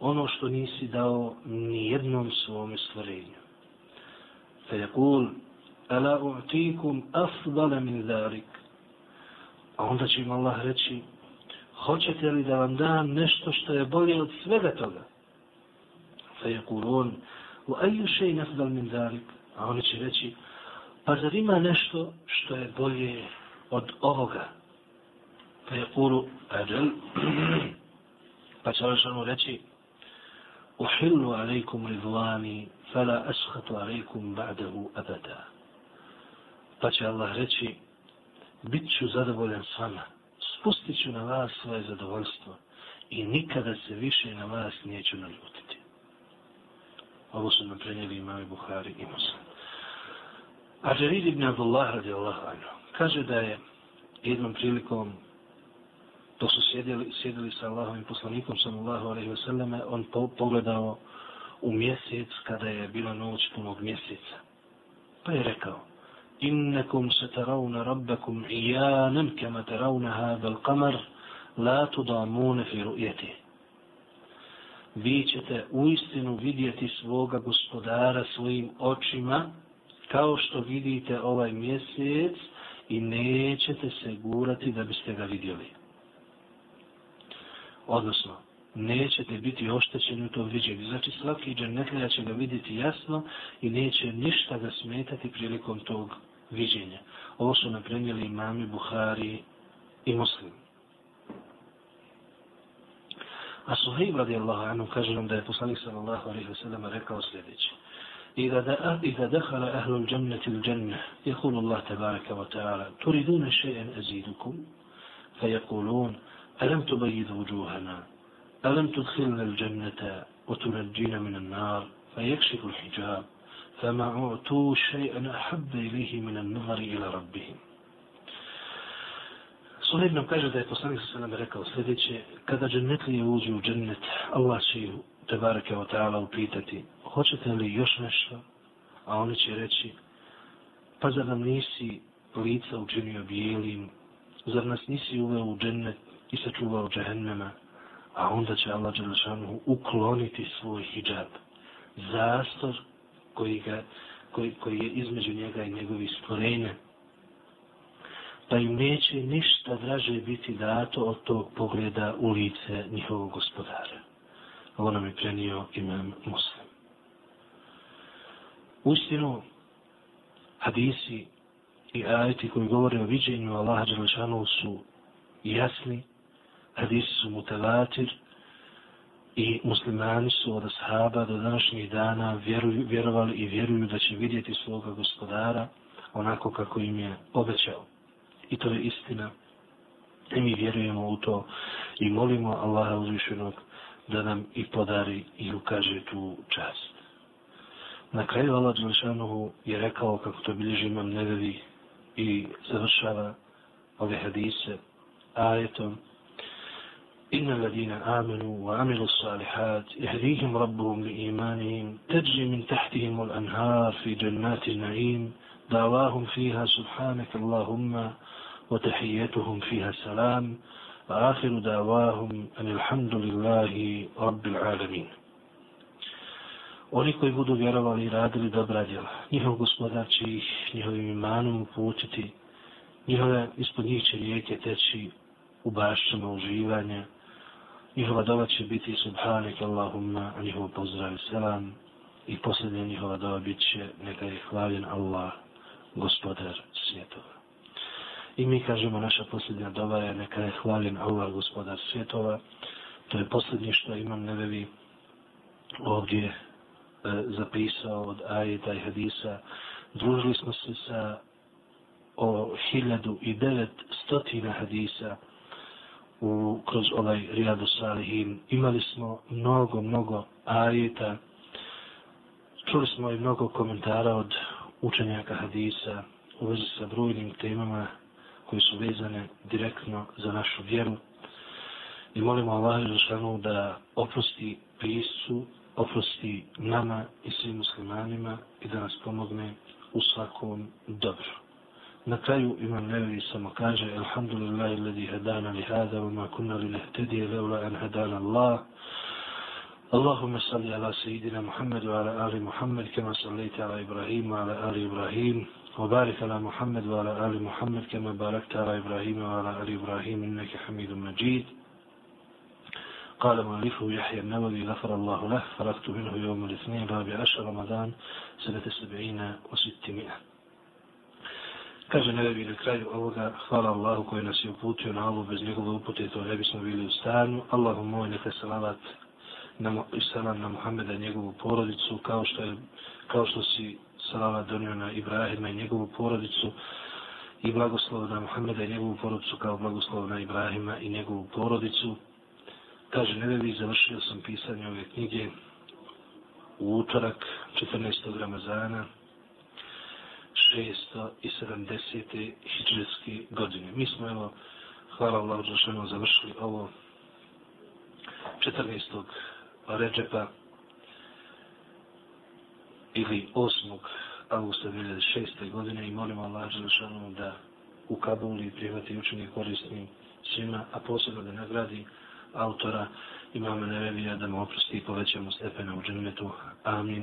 S1: ono što nisi dao ni jednom svome stvorenju. Fe jakul, ala u'tikum afdala min dharik. A onda će im Allah reći, hoćete li da vam dam nešto što je bolje od svega toga? Fa je kulon, u aju še i nasdal min dalik, a oni će reći, pa zar ima nešto što je bolje od ovoga? Fa je kulu, ađel, pa će Allah reći, uhillu alaikum ridvani, fala ashatu alaikum ba'dahu abada. Pa će Allah reći, bit ću zadovoljan s vama, spustit ću na vas svoje zadovoljstvo i nikada se više na vas neću naljutiti. Ovo su nam prenijeli imami Buhari i Muslim. A Jarid ibn Abdullah radi Allah kaže da je jednom prilikom to su sjedili, sjedili sa Allahovim poslanikom sallallahu alaihi wa selleme, on po, pogledao u mjesec kada je bila noć punog mjeseca. Pa je rekao إنكم سترون ربكم عيانا كما ترون هذا القمر لا تضامون في رؤيته vi ćete uistinu vidjeti svoga gospodara svojim očima kao što vidite ovaj mjesec i nećete se gurati da biste ga vidjeli. Odnosno, nećete biti oštećeni u tom viđenju. Znači, svaki džennetlija će ga vidjeti jasno i neće ništa ga smetati prilikom tog viđenja. Ovo su naprenijeli imami Buhari i muslimi. A Suhejb radijallahu anhu kaže nam da je poslanik sallallahu alaihi wa sallam rekao sljedeće. إذا دخل أهل الجنة الجنة يقول الله تبارك وتعالى تريدون شيئا أزيدكم فيقولون ألم تبيض وجوهنا ألم تدخلنا الجنة وتنجينا من النار فيكشف الحجاب فما أعطوا شيئا أحب إليه من النظر إلى ربهم Suhaib nam kaže da je poslanik sa nam rekao sljedeće, kada džennetlije uđu u džennet, Allah će ih tebareke o ta'ala upitati, hoćete li još nešto? A oni će reći, pa zar nam nisi lica učinio bijelim, zar nas nisi uveo u džennet i sačuvao džehennema, a onda će Allah Đelešanu ukloniti svoj hijab, zastor koji, ga, koji, koji je između njega i njegovih stvorenja, pa im neće ništa draže biti dato od tog pogleda u lice njihovog gospodara. Ovo nam je prenio imam muslim. Ustinu, hadisi i ajeti koji govore o viđenju Allaha Đelešanu su jasni, hadisi su mutavatir i muslimani su od ashaba do današnjih dana vjeruju, vjerovali i vjeruju da će vidjeti svoga gospodara onako kako im je obećao. I to je istina. I mi vjerujemo u to i molimo Allaha uzvišenog da nam i podari i ukaže tu čast. Na kraju Allah Đelšanohu je rekao kako to bilježi imam nevevi i završava ove hadise ajetom إن الذين آمنوا وعملوا الصالحات يهديهم ربهم لإيمانهم تجري من تحتهم الأنهار في جنات النعيم دعواهم فيها سبحانك اللهم وتحيتهم فيها السلام وآخر دعواهم أن الحمد لله رب العالمين Oni koji budu vjerovali i radili dobra djela, njihov gospodar će ih njihovim imanom uputiti, njihove, ispod njih će rijeke teći u bašćama uživanja, njihova dova će biti subhanik Allahumma, a njihov pozdrav selam, i posljednja njihova dova bit će neka je hvaljen Allah, gospodar svjetova. I mi kažemo naša posljednja dova je neka je hvaljen Allah, gospodar svjetova. To je posljednje što imam nevevi ovdje e, zapisao od ajeta i hadisa. Družili smo se sa o hiljadu i devet stotina hadisa u, kroz ovaj Rijadu Salihin. Imali smo mnogo, mnogo ajeta. Čuli smo i mnogo komentara od učenjaka hadisa u vezi sa brojnim temama koje su vezane direktno za našu vjeru. I molimo Allah Žešanu da oprosti piscu, oprosti nama i svim muslimanima i da nas pomogne u svakom dobru. Na kraju imam nevi samo kaže Alhamdulillahi ladhi hadana li hada wa ma kunna li nehtedije leula an hadana Allah. اللهم صل على سيدنا محمد وعلى آل محمد كما صليت على إبراهيم وعلى آل إبراهيم وبارك على محمد وعلى آل محمد كما باركت على إبراهيم وعلى آل إبراهيم إنك حميد مجيد قال مؤلفه يحيى النووي غفر الله له فرقت منه يوم الاثنين رابع عشر رمضان سنة سبعين وستمائة. Kaže nevi na kraju ovoga, hvala Allahu koji nas je uputio na ovo, bez njegove upute to ne bismo bili u stanju. Allahu moj, neka salavat na, i salam na Muhammeda i njegovu porodicu, kao što, je, kao što si salavat donio na Ibrahima i njegovu porodicu, i blagoslov na Muhammeda i njegovu porodicu, kao blagoslov na Ibrahima i njegovu porodicu. Kaže, ne završio sam pisanje ove knjige u utorak 14. Ramazana 670. hijđarske godine. Mi smo, evo, hvala Allah, završili ovo 14. Ređepa ili 8. augusta 2006. godine i molimo Allah Želešanu da u Kabuli prihvati učenje korisnim svima, a posebno da nagradi autora imama Nevevija da mu oprosti i povećamo stepena u džennetu. Amin.